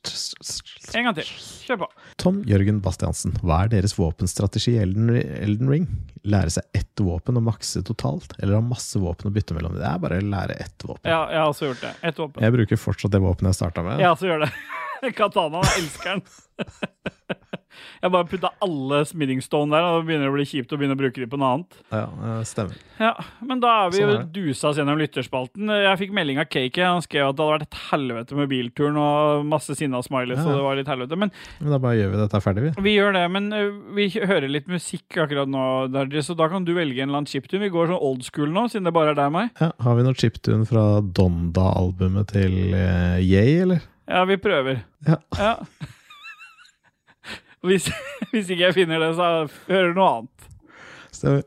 En gang til. Kjør på. Tom Jørgen Bastiansen, hva er deres våpenstrategi i Elden, Elden Ring? Lære seg ett våpen og makse totalt, eller ha masse våpen å bytte mellom? Det er bare å lære ett våpen. Ja, jeg har også gjort det. Ett våpen. Jeg bruker fortsatt det våpenet jeg starta med. Jeg også gjør det. Katana, elsker den. Jeg bare putta alle smithing stone der, og det begynner å bli kjipt å begynne å bruke dem på noe annet. Ja, det stemmer. Ja, Men da er vi Sånn er dusa oss gjennom lytterspalten. Jeg fikk melding av Cake. Han skrev at det hadde vært et helvete med bilturen og masse sinna smileys. Ja. Og det var litt helvete. Men Men da bare gjør vi dette ferdig, vi. vi gjør det. Men vi hører litt musikk akkurat nå, så da kan du velge en eller annen chiptune. Vi går sånn old school nå, siden det bare er deg og meg. Ja, har vi noe chiptune fra Donda-albumet til uh, Yay, eller? Ja, vi prøver. Ja. Ja. Hvis, hvis ikke jeg finner det, så hører du noe annet. Stemmer.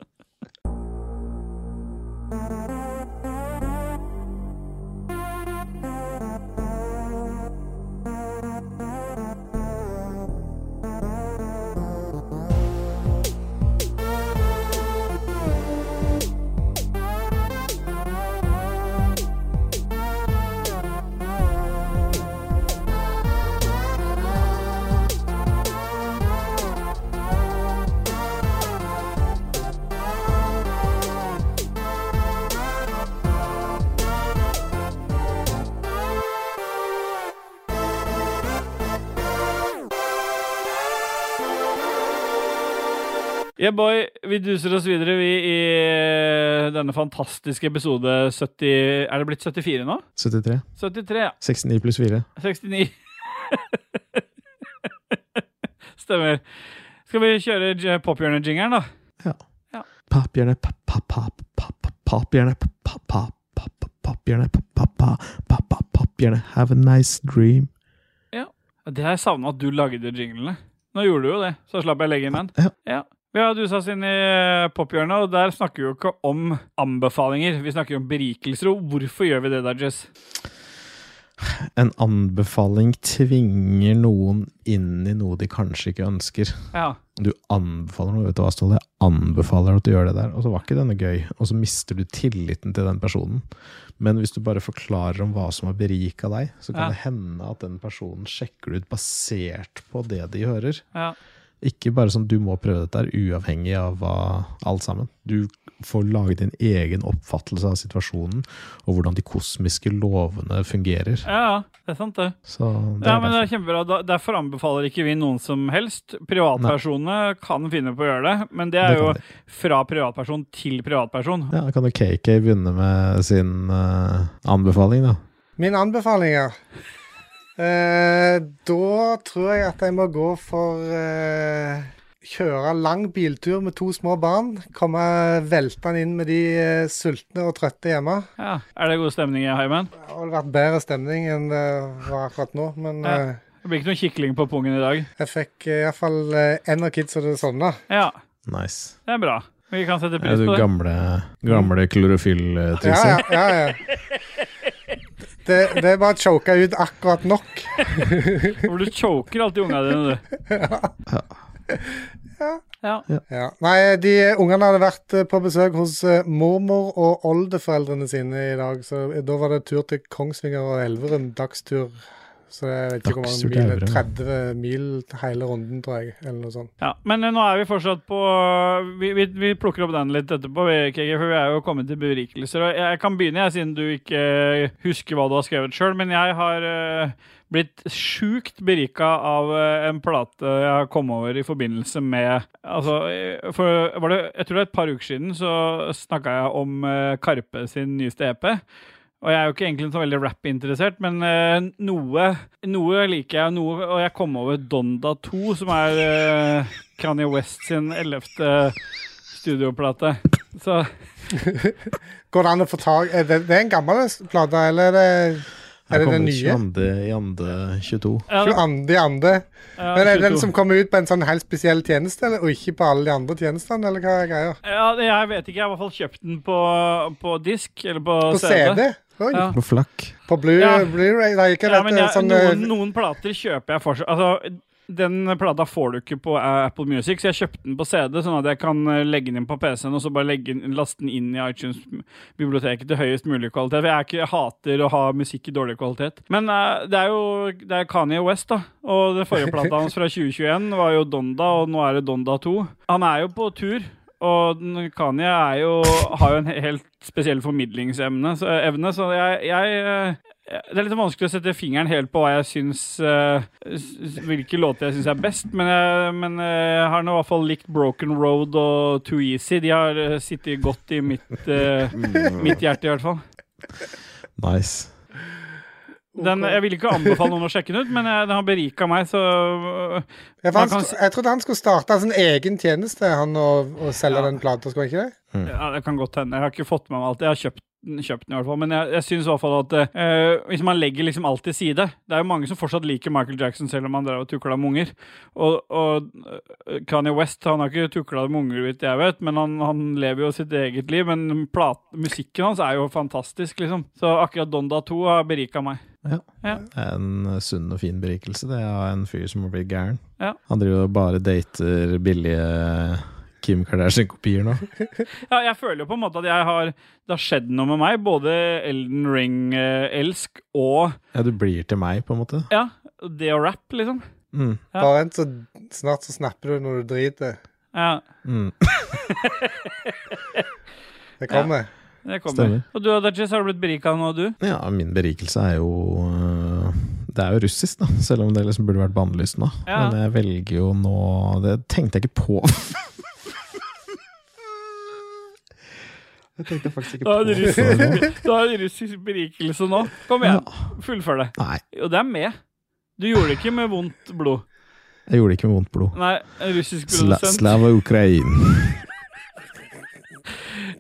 Yeah, boy, vi duser oss videre, vi, i eh, denne fantastiske episode 70 Er det blitt 74 nå? 73. 73, ja. 69 pluss 4. 69. Stemmer. Skal vi kjøre pophjørnet-jingeren, da? Paphjerne, paphjerne, paphjerne, paphjerne, have a nice dream. Ja. Det har jeg savna at du lagde jinglene. Nå gjorde du jo det, så slapp jeg legge inn den. Ja. Vi har dusa oss inn i pophjørnet, og der snakker vi jo ikke om anbefalinger. Vi snakker om berikelser, og hvorfor gjør vi det der, Jess? En anbefaling tvinger noen inn i noe de kanskje ikke ønsker. Ja. Du anbefaler noe, vet du hva, Ståle? Jeg anbefaler at du gjør det der. Og så var ikke denne gøy, og så mister du tilliten til den personen. Men hvis du bare forklarer om hva som har berika deg, så kan Ja. det hende at den personen sjekker ut basert på det de hører. ja. Ikke bare sånn du må prøve dette her, uavhengig av hva, alt sammen. Du får lage din egen oppfattelse av situasjonen, og hvordan de kosmiske lovene fungerer. Ja, ja, det er sant, det. Så det Ja, er men det er kjempebra. Derfor anbefaler ikke vi noen som helst. Privatpersonene kan finne på å gjøre det, men det er Det jo de. fra privatperson til privatperson. Ja, da kan jo KK begynne med sin uh, anbefaling, da. Mine anbefalinger eh, Da tror jeg at jeg må gå for eh, Kjøre lang biltur med to små barn. Komme veltende inn med de eh, sultne og trøtte hjemme. Ja. Er det god stemning i heimen? Det har vært bedre stemning enn det var akkurat nå, men Ja. eh, Det blir ikke noe kikling på pungen i dag. jeg fikk uh, iallfall uh, en av kidsa til å sovne. Ja, Nice. det er bra. Vi kan sette Er pris du på det. gamle, gamle Ja, ja, ja. ja. Det, det er bare å choke ut akkurat nok. For du choker alltid unga dine, du. Ja. Ja. Nei, de ungene hadde vært eh, på besøk hos eh, mormor og oldeforeldrene sine i dag. Så da var det tur til Kongsvinger og Elverum. Dagstur. Så jeg vet ikke hvor mange mil. 30 mil til hele runden, tror jeg. Eller noe sånt. Ja, Men eh, nå er vi fortsatt på Vi, vi, vi plukker opp den litt etterpå, KG, for vi er jo kommet til berikelser. Og jeg kan begynne, jeg, siden du ikke husker hva du har skrevet sjøl. Men jeg har eh, blitt sjukt berika av eh, en plate jeg kom over i forbindelse med Altså, for var det, jeg tror det er et par uker siden så snakka jeg om Karpe sin nyeste EP. Og jeg er jo ikke egentlig så veldig rap-interessert, men uh, noe, noe liker jeg, noe, og jeg kom over Donda 2, som er uh, Kanye West sin ellevte studioplate. Så Går det an å få tak Er det, det er en gammel plate, eller er det, er det den nye? 22. i andre 22. ja, 22. ande. ja, Men er det den som kommer ut på en sånn helt spesiell tjeneste, eller, og ikke på alle de andre tjenestene, eller hva er greia? ja, det- Jeg vet ikke, jeg har i hvert fall kjøpt den på, på disk, eller på, På CD? Oi. Ja. På flakk. På Blu- Ja. Blu-ray? Nei, ikke Ja, jeg, sånn eh, noen, noen plater kjøper jeg fortsatt. Altså, den plata får du ikke på eh, Apple Music, så jeg kjøpte den på CD, sånn at jeg kan eh, legge den inn på PC-en og så bare legge, den- laste den inn i iTunes-biblioteket til høyest mulig kvalitet. For jeg, er ikke, jeg hater å ha musikk i dårlig kvalitet. Men uh, det er jo det er Kanye West, da. Og den forrige plata hans fra 2021 var jo Donda, og nå er det Donda 2. Han er jo på tur. Og Kanye jo, har jo en helt spesiell formidlingsevne, så, evne, så jeg, jeg eh, det er litt vanskelig å sette fingeren helt på hva jeg syns uh, Hvilke låter jeg syns er best, men jeg, men jeg har nå i hvert fall likt Broken Road og Too Easy. De har eh, sittet godt i mitt, uh, mitt hjerte, i hvert fall. Nice. Den, jeg vil ikke anbefale noen å sjekke den ut, men jeg, den har berika meg, så for kan sk- jeg trodde han skulle starte sin egen tjeneste, han og selge Ja. den plata, skulle han ikke det? Ja, det kan godt hende. Jeg har ikke fått med meg alt. Jeg har kjøpt kjøpt den i hvert fall. Men jeg, jeg syns i hvert fall at eh, hvis man legger liksom alt til side Det er jo mange som fortsatt liker Michael Jackson selv om han drev og tukla med unger. Og, og eh, Kanye West han har ikke tukla med unger, vet jeg vet, men han, han lever jo sitt eget liv. Men plat, musikken hans er jo fantastisk, liksom. Så akkurat Donda 2 har berika meg. Det er en sunn og fin berikelse. Det er en fyr som må bli gæren. Ja. Han driver og bare dater billige Kim Kardashian-kopier nå. Ja, jeg føler jo på en måte at jeg har det har skjedd noe med meg. Både Elden Ring-elsk og Ja, du blir til meg, på en måte. ja, det å rappe, liksom. Mm. Ja. Bare vent, så snart så snapper du når du driter. Ja, Mm. Det kommer. Det kommer. Stemmer. Og du, Dajis, har du blitt berika nå, du? Ja, min berikelse er jo øh, Det er jo russisk, da. Selv om det liksom burde vært bannlyst nå. Ja. Men jeg velger jo nå Det tenkte jeg ikke på. jeg tenkte faktisk ikke på det du har en russisk berikelse nå. Kom igjen, fullfør det. Nei. Og det er med. Du gjorde det ikke med vondt blod. Jeg gjorde det ikke med vondt blod. Nei, en russisk Sla. Slava Ukraine.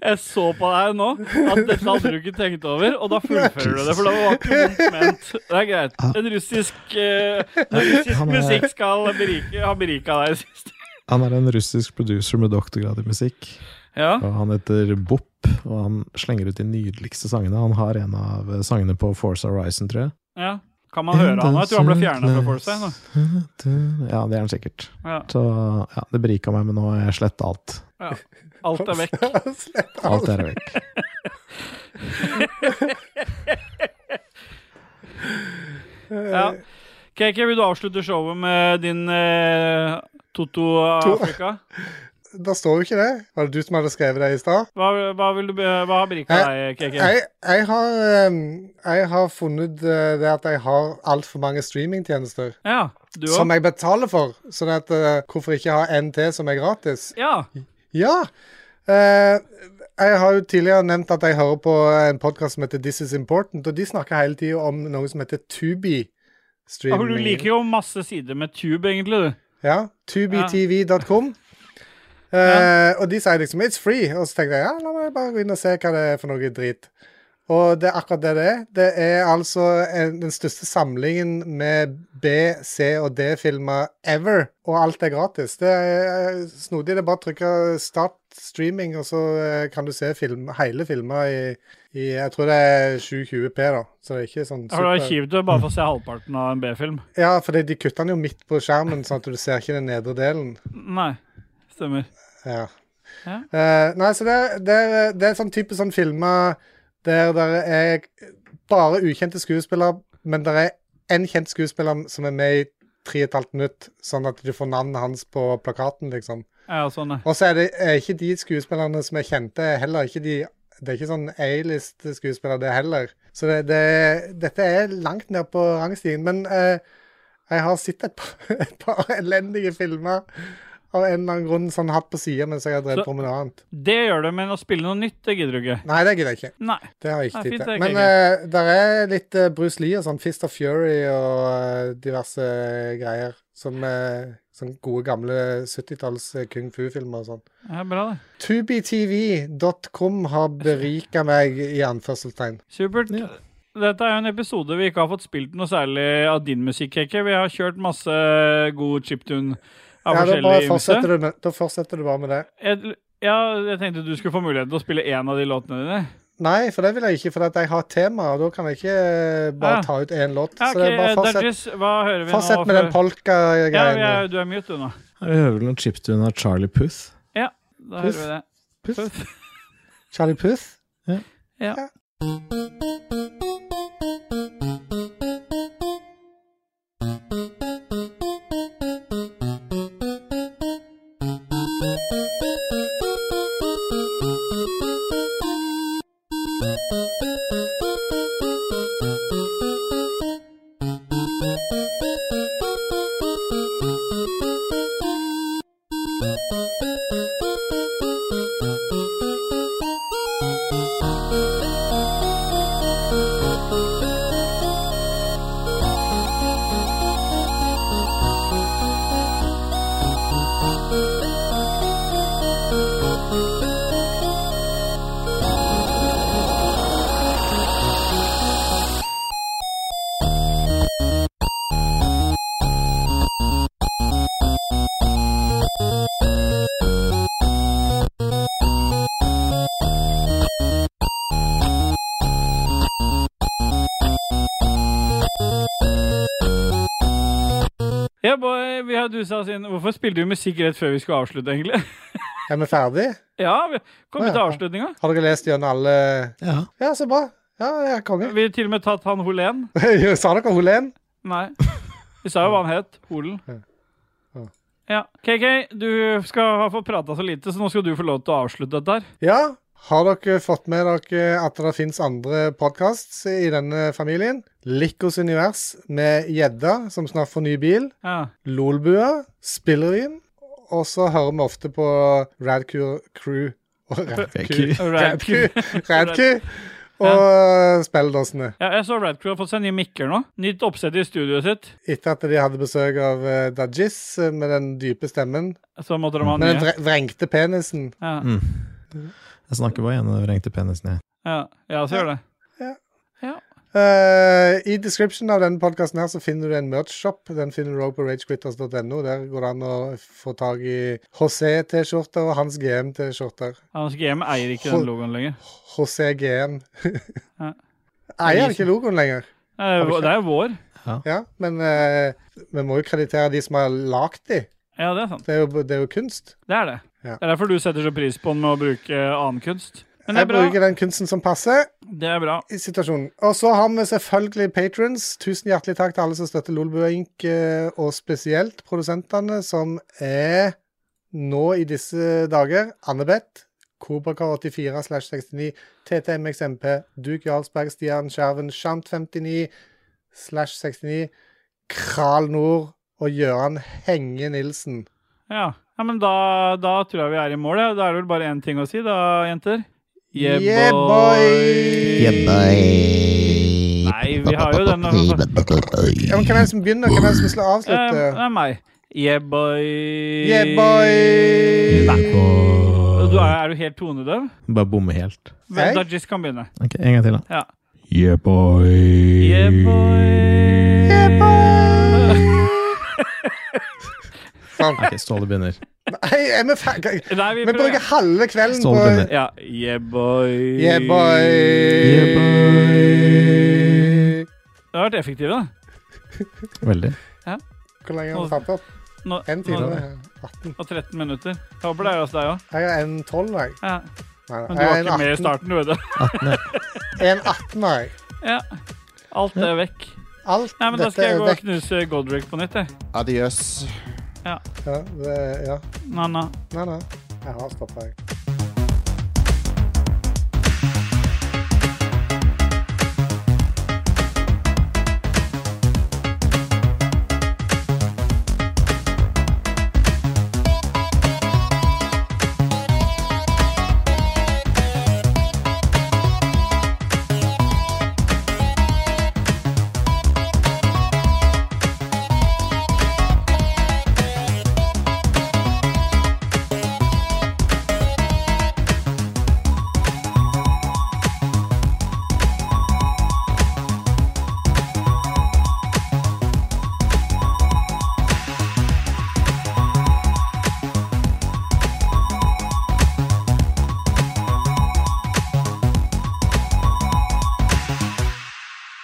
Jeg så på deg nå at dette hadde du ikke tenkt over, og da fullfører du det. For det var ikke vondt ment. Det er greit. En russisk, uh, russisk er- musikk skal berike, ha berika deg sist. Han er en russisk producer med doktorgrad i musikk. Ja. Og han heter Bop, og han slenger ut de nydeligste sangene. Han har en av sangene på Force Horizon, tror jeg. ja. Kan man høre han? Jeg tror han ble fjerna fra Force. Ja, det er han sikkert. Ja. Så ja, det berika meg, men nå har jeg sletta alt. Ja. Alt er vekk. Alt er vekk. Ja. KK, vil du avslutte showet med din eh, Toto Afrika? Da står jo ikke det. Var det du som hadde skrevet det i stad? Hva, hva, du, hva har berika deg, KK? Jeg, jeg, har, ehm, jeg har funnet eh, det at jeg har altfor mange streamingtjenester Ja, du som jeg betaler for. Sånn at eh, hvorfor ikke ha en til som er gratis? Ja. Ja. Eh, jeg har jo tidligere nevnt at jeg hører på en podkast som heter This Is Important, og de snakker hele tida om noe som heter Tubi. Ja, for Du liker jo masse sider med tube, egentlig, du. Ja. Tubitv.com. Eh, Og de sier liksom 'it's free', og så tenkte jeg ja, la meg bare gå inn og se hva det er for noe drit. Og det er akkurat det det er. Det er altså en, den største samlingen med B-, C- og D-filmer ever, og alt er gratis. Det er snodig. Det er bare å trykke 'start streaming', og så eh, kan du se film, hele filmer i, i Jeg tror det er 720P, da. Så det er ikke sånn Ja, for Det er kjipt bare å se halvparten av en B-film. Ja, for de kutter den jo midt på skjermen, sånn at du ser ikke den nedre delen. Nei, stemmer. Ja. Ja. Uh, nei, så det, det, det er sånn type sånn filmer der det er bare ukjente skuespillere, men det er en kjent skuespiller som er med i tre og et halvt minutt, sånn at du får navnet hans på plakaten, liksom. Ja, sånn. Og så er det er ikke de skuespillerne som er kjente, heller ikke de Det er ikke sånn A-list-skuespillere, det heller. Så det, det, dette er langt ned på rangstigen. Men eh, jeg har sett et par, et par elendige filmer av en eller annen grunn sånn hatt på sida mens jeg har drevet på med noe annet. Det gjør det, men å spille noe nytt, det gidder du ikke. Nei, det gidder jeg ikke. Nei. Det har jeg ikke tid til. det, Men uh, der er litt uh, Bruce Lee og sånn Fist of Fury og uh, diverse greier. Som uh, sånn gode, gamle 70-talls eh, kung fu-filmer og sånn. Ja, bra, det. TubiTV.com har berika meg, i anførselstegn. Supert. Dette er jo en episode vi ikke har fått spilt noe særlig av din musikk, Kekke. Vi har kjørt masse god chiptune av Ja, da, bare forskjellig ymse. fortsetter du, da fortsetter du bare med det. Jeg, ja, jeg tenkte du skulle få muligheten til å spille én av de låtene dine. Nei, for det vil jeg ikke, for at jeg har tema, og da kan jeg ikke eh, bare Ja. ta ut én låt. Ja, Så det er bare fortsett, Dudgies, hva hører vi fortsett nå? med den Ja, polka-greien. Ja, du er mute, du nå. Vi hører vel noen chiptune av Charlie Puth. Da hører vi det. Puth. Charlie Puth. Ja. Ja, boy, vi har dusa oss inn. Hvorfor spilte vi musikk rett før vi skulle avslutte, egentlig? Er vi ferdig? Ja, vi kom Å, til avslutninga. Har dere lest gjennom alle Ja. Ja, så bra. Ja, jeg er konge. Vi har til og med tatt han Holén. Sa dere Holén? Nei. Vi sa jo hva han het. Holen. Ja. Ja. KK, du skal ha fått prata så lite, så nå skal du få lov til å avslutte dette her. Ja. Har dere fått med dere at det fins andre podkasts i denne familien? Likos univers med gjedda, som snart får ny bil. Ja. Lolbua, Spillervin. Og så hører vi ofte på Radcrew Crew og. Radcrew. Radcrew. og spilledåsene. Ja, jeg så Radcrew har fått seg nye mikker nå. Nytt oppsett i studioet sitt. Etter at de hadde besøk av uh, Dajis eh, med den dype stemmen. Så måtte de ha nye. Med den vrengte penisen. Ja, Mm. Jeg snakker bare gjennom vrengte penisen, jeg. ja, ja så gjør det. Eh, I description av denne podkasten her så finner du en merch-shop. Den finner du òg på ragequitters.no. Der går det an å få tak i José-T-skjorter og Hans GM-T-skjorter. Hans GM eier ikke den logoen lenger. HCGM. Ja. Eier han ikke logoen lenger? Det er jo vår. Ja, men uh, vi må jo kreditere de som har lagd de. Ja, det er sant. Det er jo, det er jo kunst. Det er det. Ja. Det er derfor du setter så pris på den med å bruke annen kunst. Men det Jeg er bruker den kunsten som passer Det er bra. i situasjonen. Og så har vi selvfølgelig patrons. Tusen hjertelig takk til alle som støtter Lolbua Inc., eh, og spesielt produsentene, som er nå i disse dager Annebeth, Kobrakar84 slash 69, TTMXMP, Duke Jarlsberg, Stian Skjerven, Shant59 slash 69, Kral Nord og Gøran Henge Nilsen. Ja, ja men da, da tror jeg vi er i mål. Ja. Da er det vel bare én ting å si, da, jenter. Yeah, Yeah, boy! Yeah, boy. Nei, vi har jo den. Ja, men hvem er det som begynner? Hvem er det som skal Eh, avslutte? det er meg. Yeah, boy. Yeah, boy! Du er, er du helt tonedøv? Bare bomme helt. Da Dajis kan begynne. Ok, En gang til, da. Ja. Yeah, boy. Yeah, boy. Yeah, boy! Sånn. Ok, Ståle begynner. Nei, er vi ferdige? Vi Vi bruker halve kvelden på Ståle begynner. Ja. Yeah, boy. Yeah, boy! Yeah, boy. Det har vært effektiv, da. Veldig. Hvor lenge har du tatt opp? Nå, En time? nå, 18? og 13 minutter. Jeg håper det er hos deg òg. Jeg har en 12, jeg. Ja. Nei, Men du var ikke med i starten, du vet du. 18. En 18 har jeg. Ja. Alt er vekk. Alt Nei, men Da skal jeg gå og knuse Godric på nytt, jeg. Adios. Ja, det, ja. Na-na. Nei, nei. Jeg har stoppa, jeg.